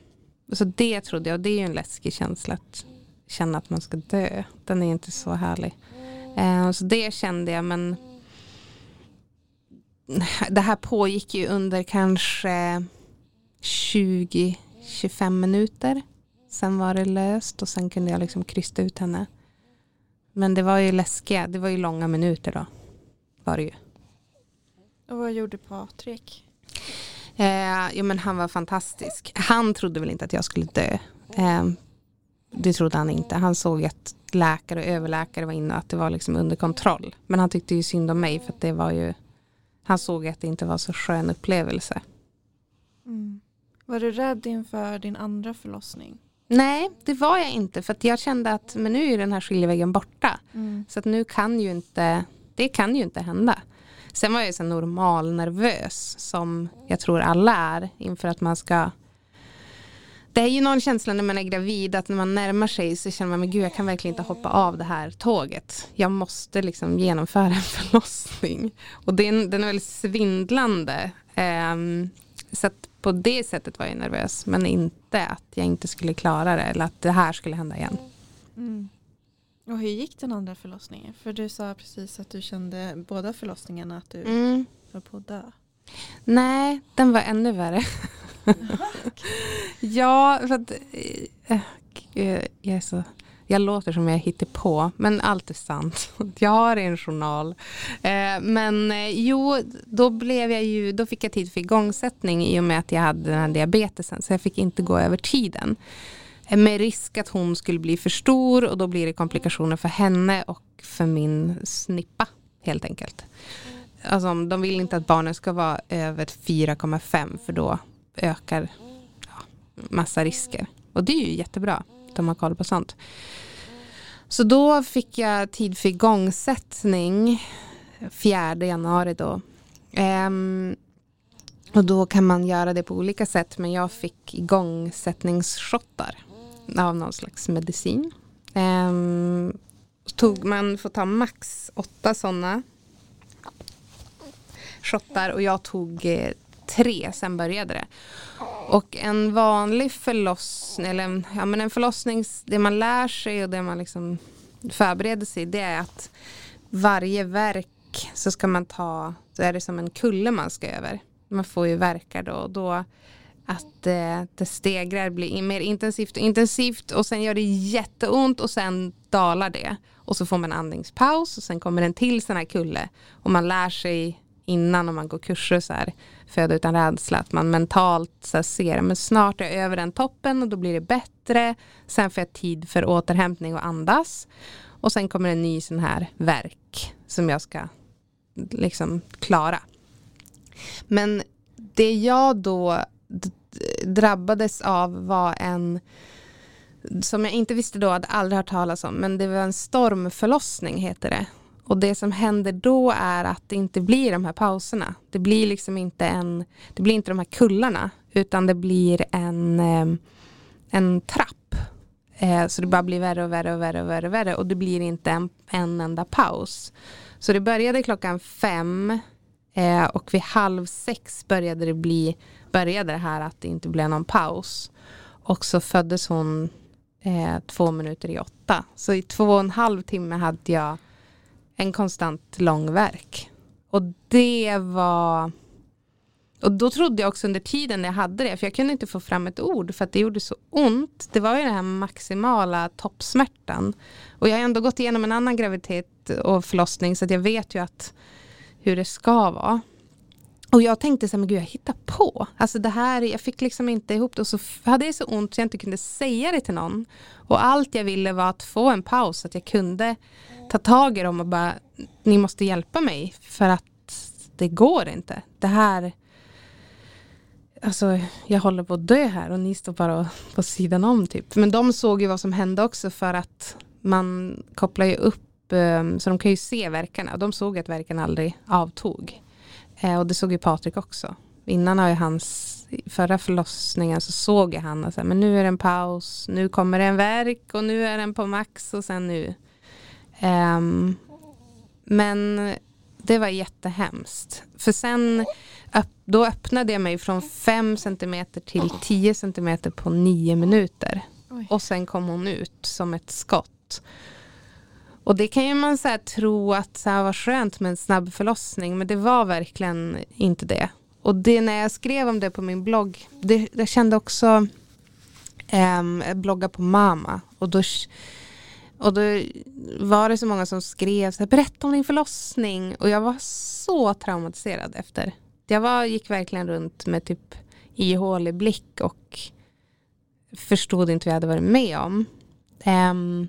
Så det trodde jag, och det är ju en läskig känsla att känna att man ska dö. Den är inte så härlig. Eh, så det kände jag, men det här pågick ju under kanske 20-25 minuter. Sen var det löst och sen kunde jag liksom krysta ut henne. Men det var ju läskiga, det var ju långa minuter då. Var det ju. Och vad gjorde Patrik? Eh, jo men han var fantastisk. Han trodde väl inte att jag skulle dö. Eh, det trodde han inte. Han såg att läkare och överläkare var inne och att det var liksom under kontroll. Men han tyckte ju synd om mig för att det var ju han såg att det inte var så skön upplevelse. Mm. Var du rädd inför din andra förlossning? Nej, det var jag inte för att jag kände att men nu är den här skiljeväggen borta. Mm. Så att nu kan ju inte, det kan ju inte hända. Sen var jag så normal nervös som jag tror alla är inför att man ska det är ju någon känsla när man är gravid att när man närmar sig så känner man men gud jag kan verkligen inte hoppa av det här tåget. Jag måste liksom genomföra en förlossning. Och den, den är väldigt svindlande. Um, så att på det sättet var jag nervös men inte att jag inte skulle klara det eller att det här skulle hända igen. Mm. Och hur gick den andra förlossningen? För du sa precis att du kände båda förlossningarna att du Mm. var på att dö. Nej, den var ännu värre. ja, för att äh, jag är så jag låter som jag hittar på, men allt är sant. Jag har en journal. Eh, men eh, jo, då, blev jag ju, då fick jag tid för igångsättning i och med att jag hade den här diabetesen. Så jag fick inte gå över tiden. Med risk att hon skulle bli för stor och då blir det komplikationer för henne och för min snippa helt enkelt. Alltså, de vill inte att barnen ska vara över 4,5 för då ökar ja, massa risker. Och det är ju jättebra att de har koll på sånt. Så då fick jag tid för igångsättning 4 januari då. Um, och då kan man göra det på olika sätt men jag fick igångsättningsshottar av någon slags medicin. Um, tog, man får ta max åtta sådana shottar och jag tog eh, tre, sen började det. Och en vanlig förlossning, eller ja, men en förlossning, det man lär sig och det man liksom förbereder sig det är att varje verk så ska man ta, så är det som en kulle man ska över. Man får ju verkar då och då att eh, det stegrar, blir mer intensivt och intensivt och sen gör det jätteont och sen dalar det. Och så får man andningspaus och sen kommer en till sån här kulle och man lär sig innan om man går kurser så här, föda utan rädsla, att man mentalt så här, ser, men snart är jag över den toppen och då blir det bättre. Sen får jag tid för återhämtning och andas. Och sen kommer en ny sån här verk som jag ska liksom klara. Men det jag då Eh, drabbades av var en som jag inte visste då, hade aldrig hört talas om, men det var en stormförlossning heter det. Och det som händer då är att det inte blir de här pauserna. Det blir liksom inte en, det blir inte de här kullarna, utan det blir en, eh, en trapp. Eh, så det bara blir värre och värre och värre och värre och värre och det blir inte en, en enda paus. Så det började klockan fem och vid halv sex började det bli, började det här att det inte blev någon paus. Och så föddes hon eh, två minuter i åtta. Så i två och en halv timme hade jag en konstant långverk. Och det var... Och då trodde jag också under tiden jag hade det, för jag kunde inte få fram ett ord för att det gjorde så ont. Det var ju den här maximala toppsmärtan. Och jag har ändå gått igenom en annan graviditet och förlossning så att jag vet ju att hur det ska vara. Och jag tänkte så här, men gud jag hittar på. Alltså det här, jag fick liksom inte ihop det och så hade jag så ont så jag inte kunde säga det till någon. Och allt jag ville var att få en paus, att jag kunde ta tag i dem och bara, ni måste hjälpa mig för att det går inte. Det här, alltså jag håller på att dö här och ni står bara på sidan om typ. Men de såg ju vad som hände också för att man kopplar ju upp, ehm, så de kan ju se verkarna. Och de såg att verkarna aldrig avtog. Eh, och det såg ju Patrik också. Innan har ju hans förra förlossningen så såg jag han och så här, men nu är det en paus, nu kommer det en verk och nu är den på max och sen nu. Um, men det var jättehemskt. För sen då öppnade jag mig från 5 cm till 10 cm på 9 minuter. Oj. Och sen kom hon ut som ett skott. Och det kan ju man så tro att så här var skönt med en snabb förlossning men det var verkligen inte det. Och det när jag skrev om det på min blogg, det, jag kände också ehm, um, bloggade på Mama, och då, och då var det så många som skrev så här, berätta om din förlossning och jag var så traumatiserad efter. Jag var, gick verkligen runt med typ ihålig blick och förstod inte vad jag hade varit med om. Um,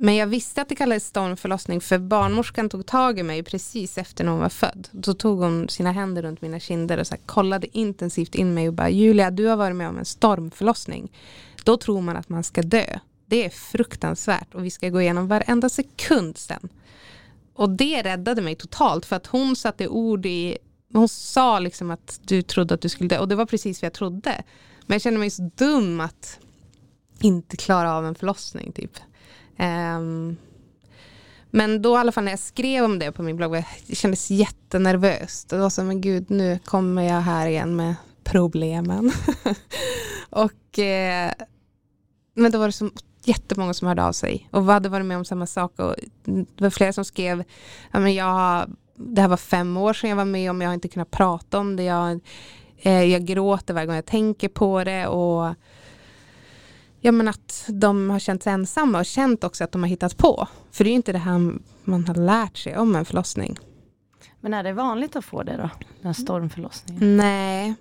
men jag visste att det kallades stormförlossning för barnmorskan tog tag i mig precis efter när hon var född. Då tog hon sina händer runt mina kinder och så kollade intensivt in mig och bara Julia du har varit med om en stormförlossning. Då tror man att man ska dö. Det är fruktansvärt och vi ska gå igenom varenda sekund sen. Och det räddade mig totalt för att hon satte ord i hon sa liksom att du trodde att du skulle dö och det var precis vad jag trodde. Men jag kände mig så dum att inte klara av en förlossning typ. Um, men då i alla fall när jag skrev om det på min blogg, det kändes jättenervöst. Det var jag, men gud nu kommer jag här igen med problemen. och, eh, men då var det så jättemånga som hörde av sig och hade varit med om samma sak. Och det var flera som skrev, ja, men jag, det här var fem år sedan jag var med om, jag har inte kunnat prata om det. Jag, eh, jag gråter varje gång jag tänker på det. och Ja men att de har känt sig ensamma och känt också att de har hittat på. För det är ju inte det här man har lärt sig om en förlossning. Men är det vanligt att få det då? Den stormförlossningen? Nej.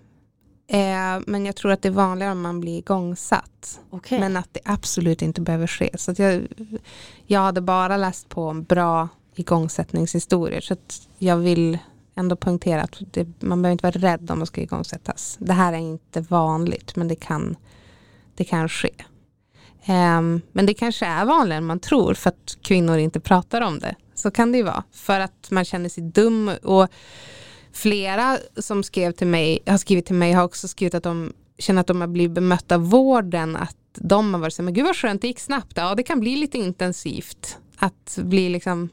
Eh, men jag tror att det är vanligare om man blir igångsatt. Okay. Men att det absolut inte behöver ske. Så jag, jag hade bara läst på om bra igångsättningshistorier. Så jag vill ändå poängtera att det, man behöver inte vara rädd om man ska igångsättas. Det här är inte vanligt men det kan det kan ske. Um, men det kanske är vanligare än man tror för att kvinnor inte pratar om det. Så kan det ju vara. För att man känner sig dum. Och flera som skrev till mig, har skrivit till mig har också skrivit att de känner att de har blivit bemötta av vården. Att de har varit så men gud vad skönt, det gick snabbt. Ja, det kan bli lite intensivt. Att bli liksom,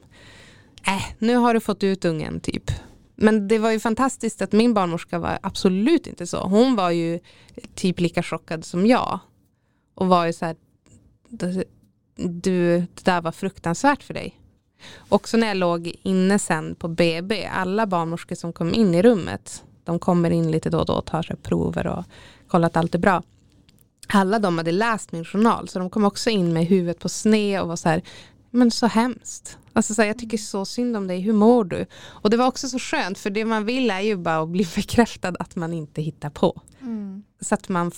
äh, nu har du fått ut ungen typ. Men det var ju fantastiskt att min barnmorska var absolut inte så. Hon var ju typ lika chockad som jag. Och var ju så här, du, det där var fruktansvärt för dig. Också när jag låg inne sen på BB, alla barnmorskor som kom in i rummet, de kommer in lite då och då och tar sig prover och kollar att allt är bra. Alla de hade läst min journal så de kom också in med huvudet på sned och var så här, men så hemskt. Alltså så här, jag tycker så synd om dig, hur mår du? Och det var också så skönt för det man vill är ju bara att bli bekräftad att man inte hittar på. Mm. Så, att man,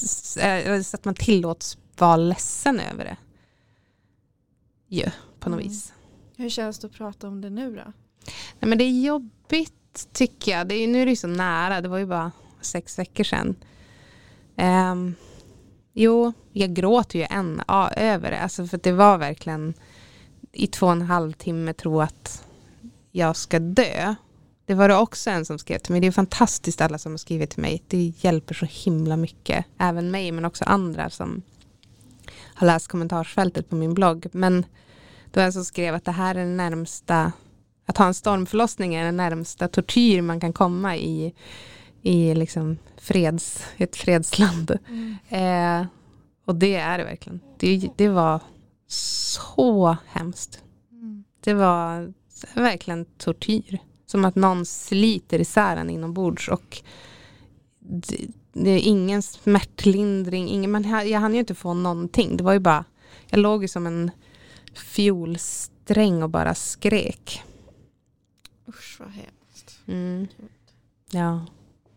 så att man tillåts vara ledsen över det. Ja, på något mm. vis. Hur känns det att prata om det nu då? Nej, men det är jobbigt tycker jag. Det är, nu är det så nära, det var ju bara sex veckor sedan. Um, jo, jag gråter ju än ja, över det. Alltså för det var verkligen i två och en halv timme tro att jag ska dö. Det var det också en som skrev till mig. Det är fantastiskt alla som har skrivit till mig. Det hjälper så himla mycket. Även mig men också andra som har läst kommentarsfältet på min blogg. Men det var en som skrev att det här är den närmsta, att ha en stormförlossning är den närmsta tortyr man kan komma i, i liksom freds, ett fredsland. Mm. Eh, och det är det verkligen. Det, det var så hemskt. Mm. Det var verkligen tortyr. Som att någon sliter isär en inombords och det, det är ingen smärtlindring, ingen, man, jag hann ju inte få någonting. Det var ju bara, jag låg ju som en fiolsträng och bara skrek. Usch vad hemskt. Mm. Ja.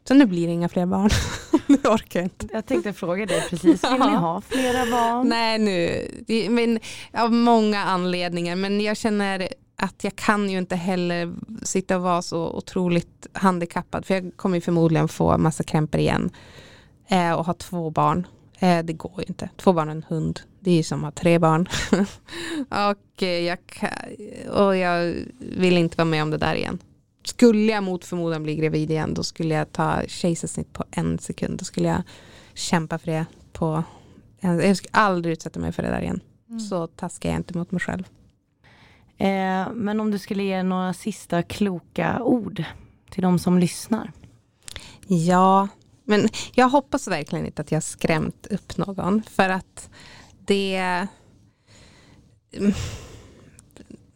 Så nu blir det inga fler barn. nu orkar jag inte. Jag tänkte fråga dig precis, vill ni ha flera barn? Nej nu, men, av många anledningar. Men jag känner att jag kan ju inte heller sitta och vara så otroligt handikappad. För jag kommer förmodligen få massa krämpor igen. Eh, och ha två barn. Eh, det går ju inte. Två barn och en hund. Det är ju som att ha tre barn. och, eh, jag, och jag vill inte vara med om det där igen. Skulle jag mot förmodan bli gravid igen då skulle jag ta kejsarsnitt på en sekund. Då skulle jag kämpa för det på jag skulle aldrig utsätta mig för det där igen. Mm. Så taskar jag inte mot mig själv. Eh, men om du skulle ge några sista kloka ord till de som lyssnar. Ja, men jag hoppas verkligen inte att jag skrämt upp någon. För att det mm,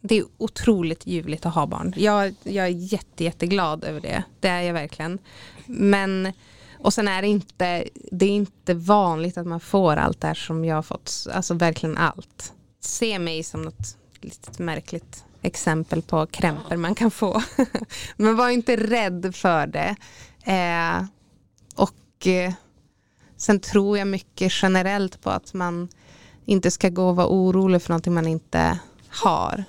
det är otroligt ljuvligt att ha barn. Jag, jag är jätte, jätteglad över det. Det är jag verkligen. Men, och sen är det inte, det är inte vanligt att man får allt det här som jag har fått. Alltså verkligen allt. Se mig som något litet märkligt exempel på krämpor man kan få. Men var inte rädd för det. Eh, och eh, sen tror jag mycket generellt på att man inte ska gå och vara orolig för någonting man inte har.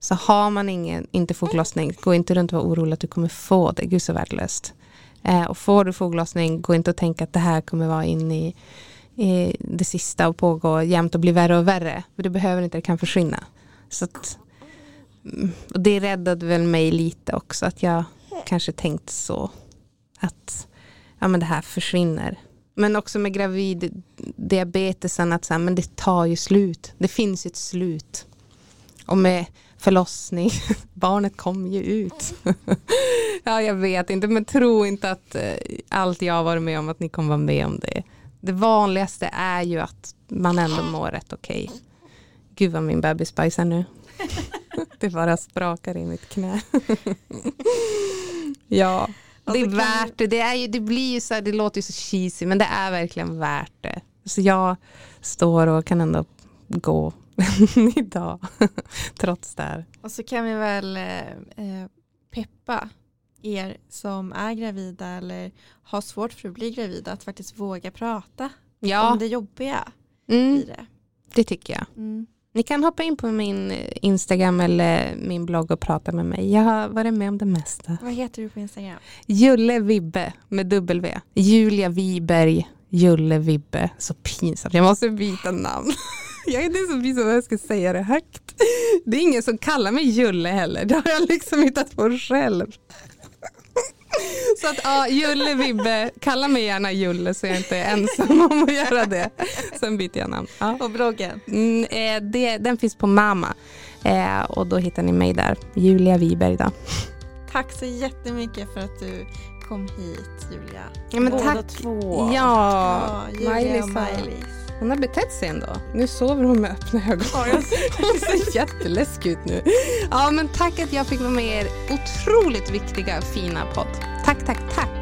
Så har man ingen, inte foglossning, gå inte runt och vara orolig att du kommer få det. Gud så värdelöst. Eh, och får du foglossning, gå inte och tänka att det här kommer vara in i, i det sista och pågå jämt och bli värre och värre. För det behöver inte, det kan försvinna. Så att, mm, och det räddade väl mig lite också, att jag kanske tänkt så. Att ja, men det här försvinner. Men också med gravid diabetesen att så här, men det tar ju slut. Det finns ett slut. Och med förlossning, barnet kommer ju ut. ja, jag vet inte, men tro inte att eh, allt jag har varit med om, att ni kommer vara med om det. Det vanligaste är ju att man ändå mår rätt okej. Okay. Gud vad min bebis bajsar nu. det bara sprakar i mitt knä. ja, det är värt det. Det, är ju, det blir ju så här, det låter ju så cheesy, men det är verkligen värt det. Så jag står och kan ändå gå idag, trots det här. Och så kan vi väl eh, eh, peppa er som är gravida eller har svårt för att bli gravida att faktiskt våga prata ja. om det jobbiga mm. i det. Det tycker jag. Mm. Ni kan hoppa in på min Instagram eller min blogg och prata med mig. Jag har varit med om det mesta. Vad heter du på Instagram? Julle Vibbe med W. Julia Wiberg, Julle Vibbe. Så pinsamt, jag måste byta namn. Jag är inte så pinsamt att jag ska säga det högt. Det är ingen som kallar mig Julle heller. Det har jag liksom hittat på själv. Så att ja, Julle Vibbe, kalla mig gärna Julle så jag inte är ensam om att göra det. Sen byter jag namn. Ja. Och bloggen? Mm, eh, det, den finns på Mama eh, och då hittar ni mig där. Julia Wiberg då. Tack så jättemycket för att du kom hit Julia. Ja, men Båda tack. två. Ja, ja Julia och Maj-Lis. Hon har betett sig ändå. Nu sover hon med öppna ögon. Hon ser jätteläskig ut nu. Ja, men tack att jag fick vara med i er otroligt viktiga, fina podd. Tack, tack, tack.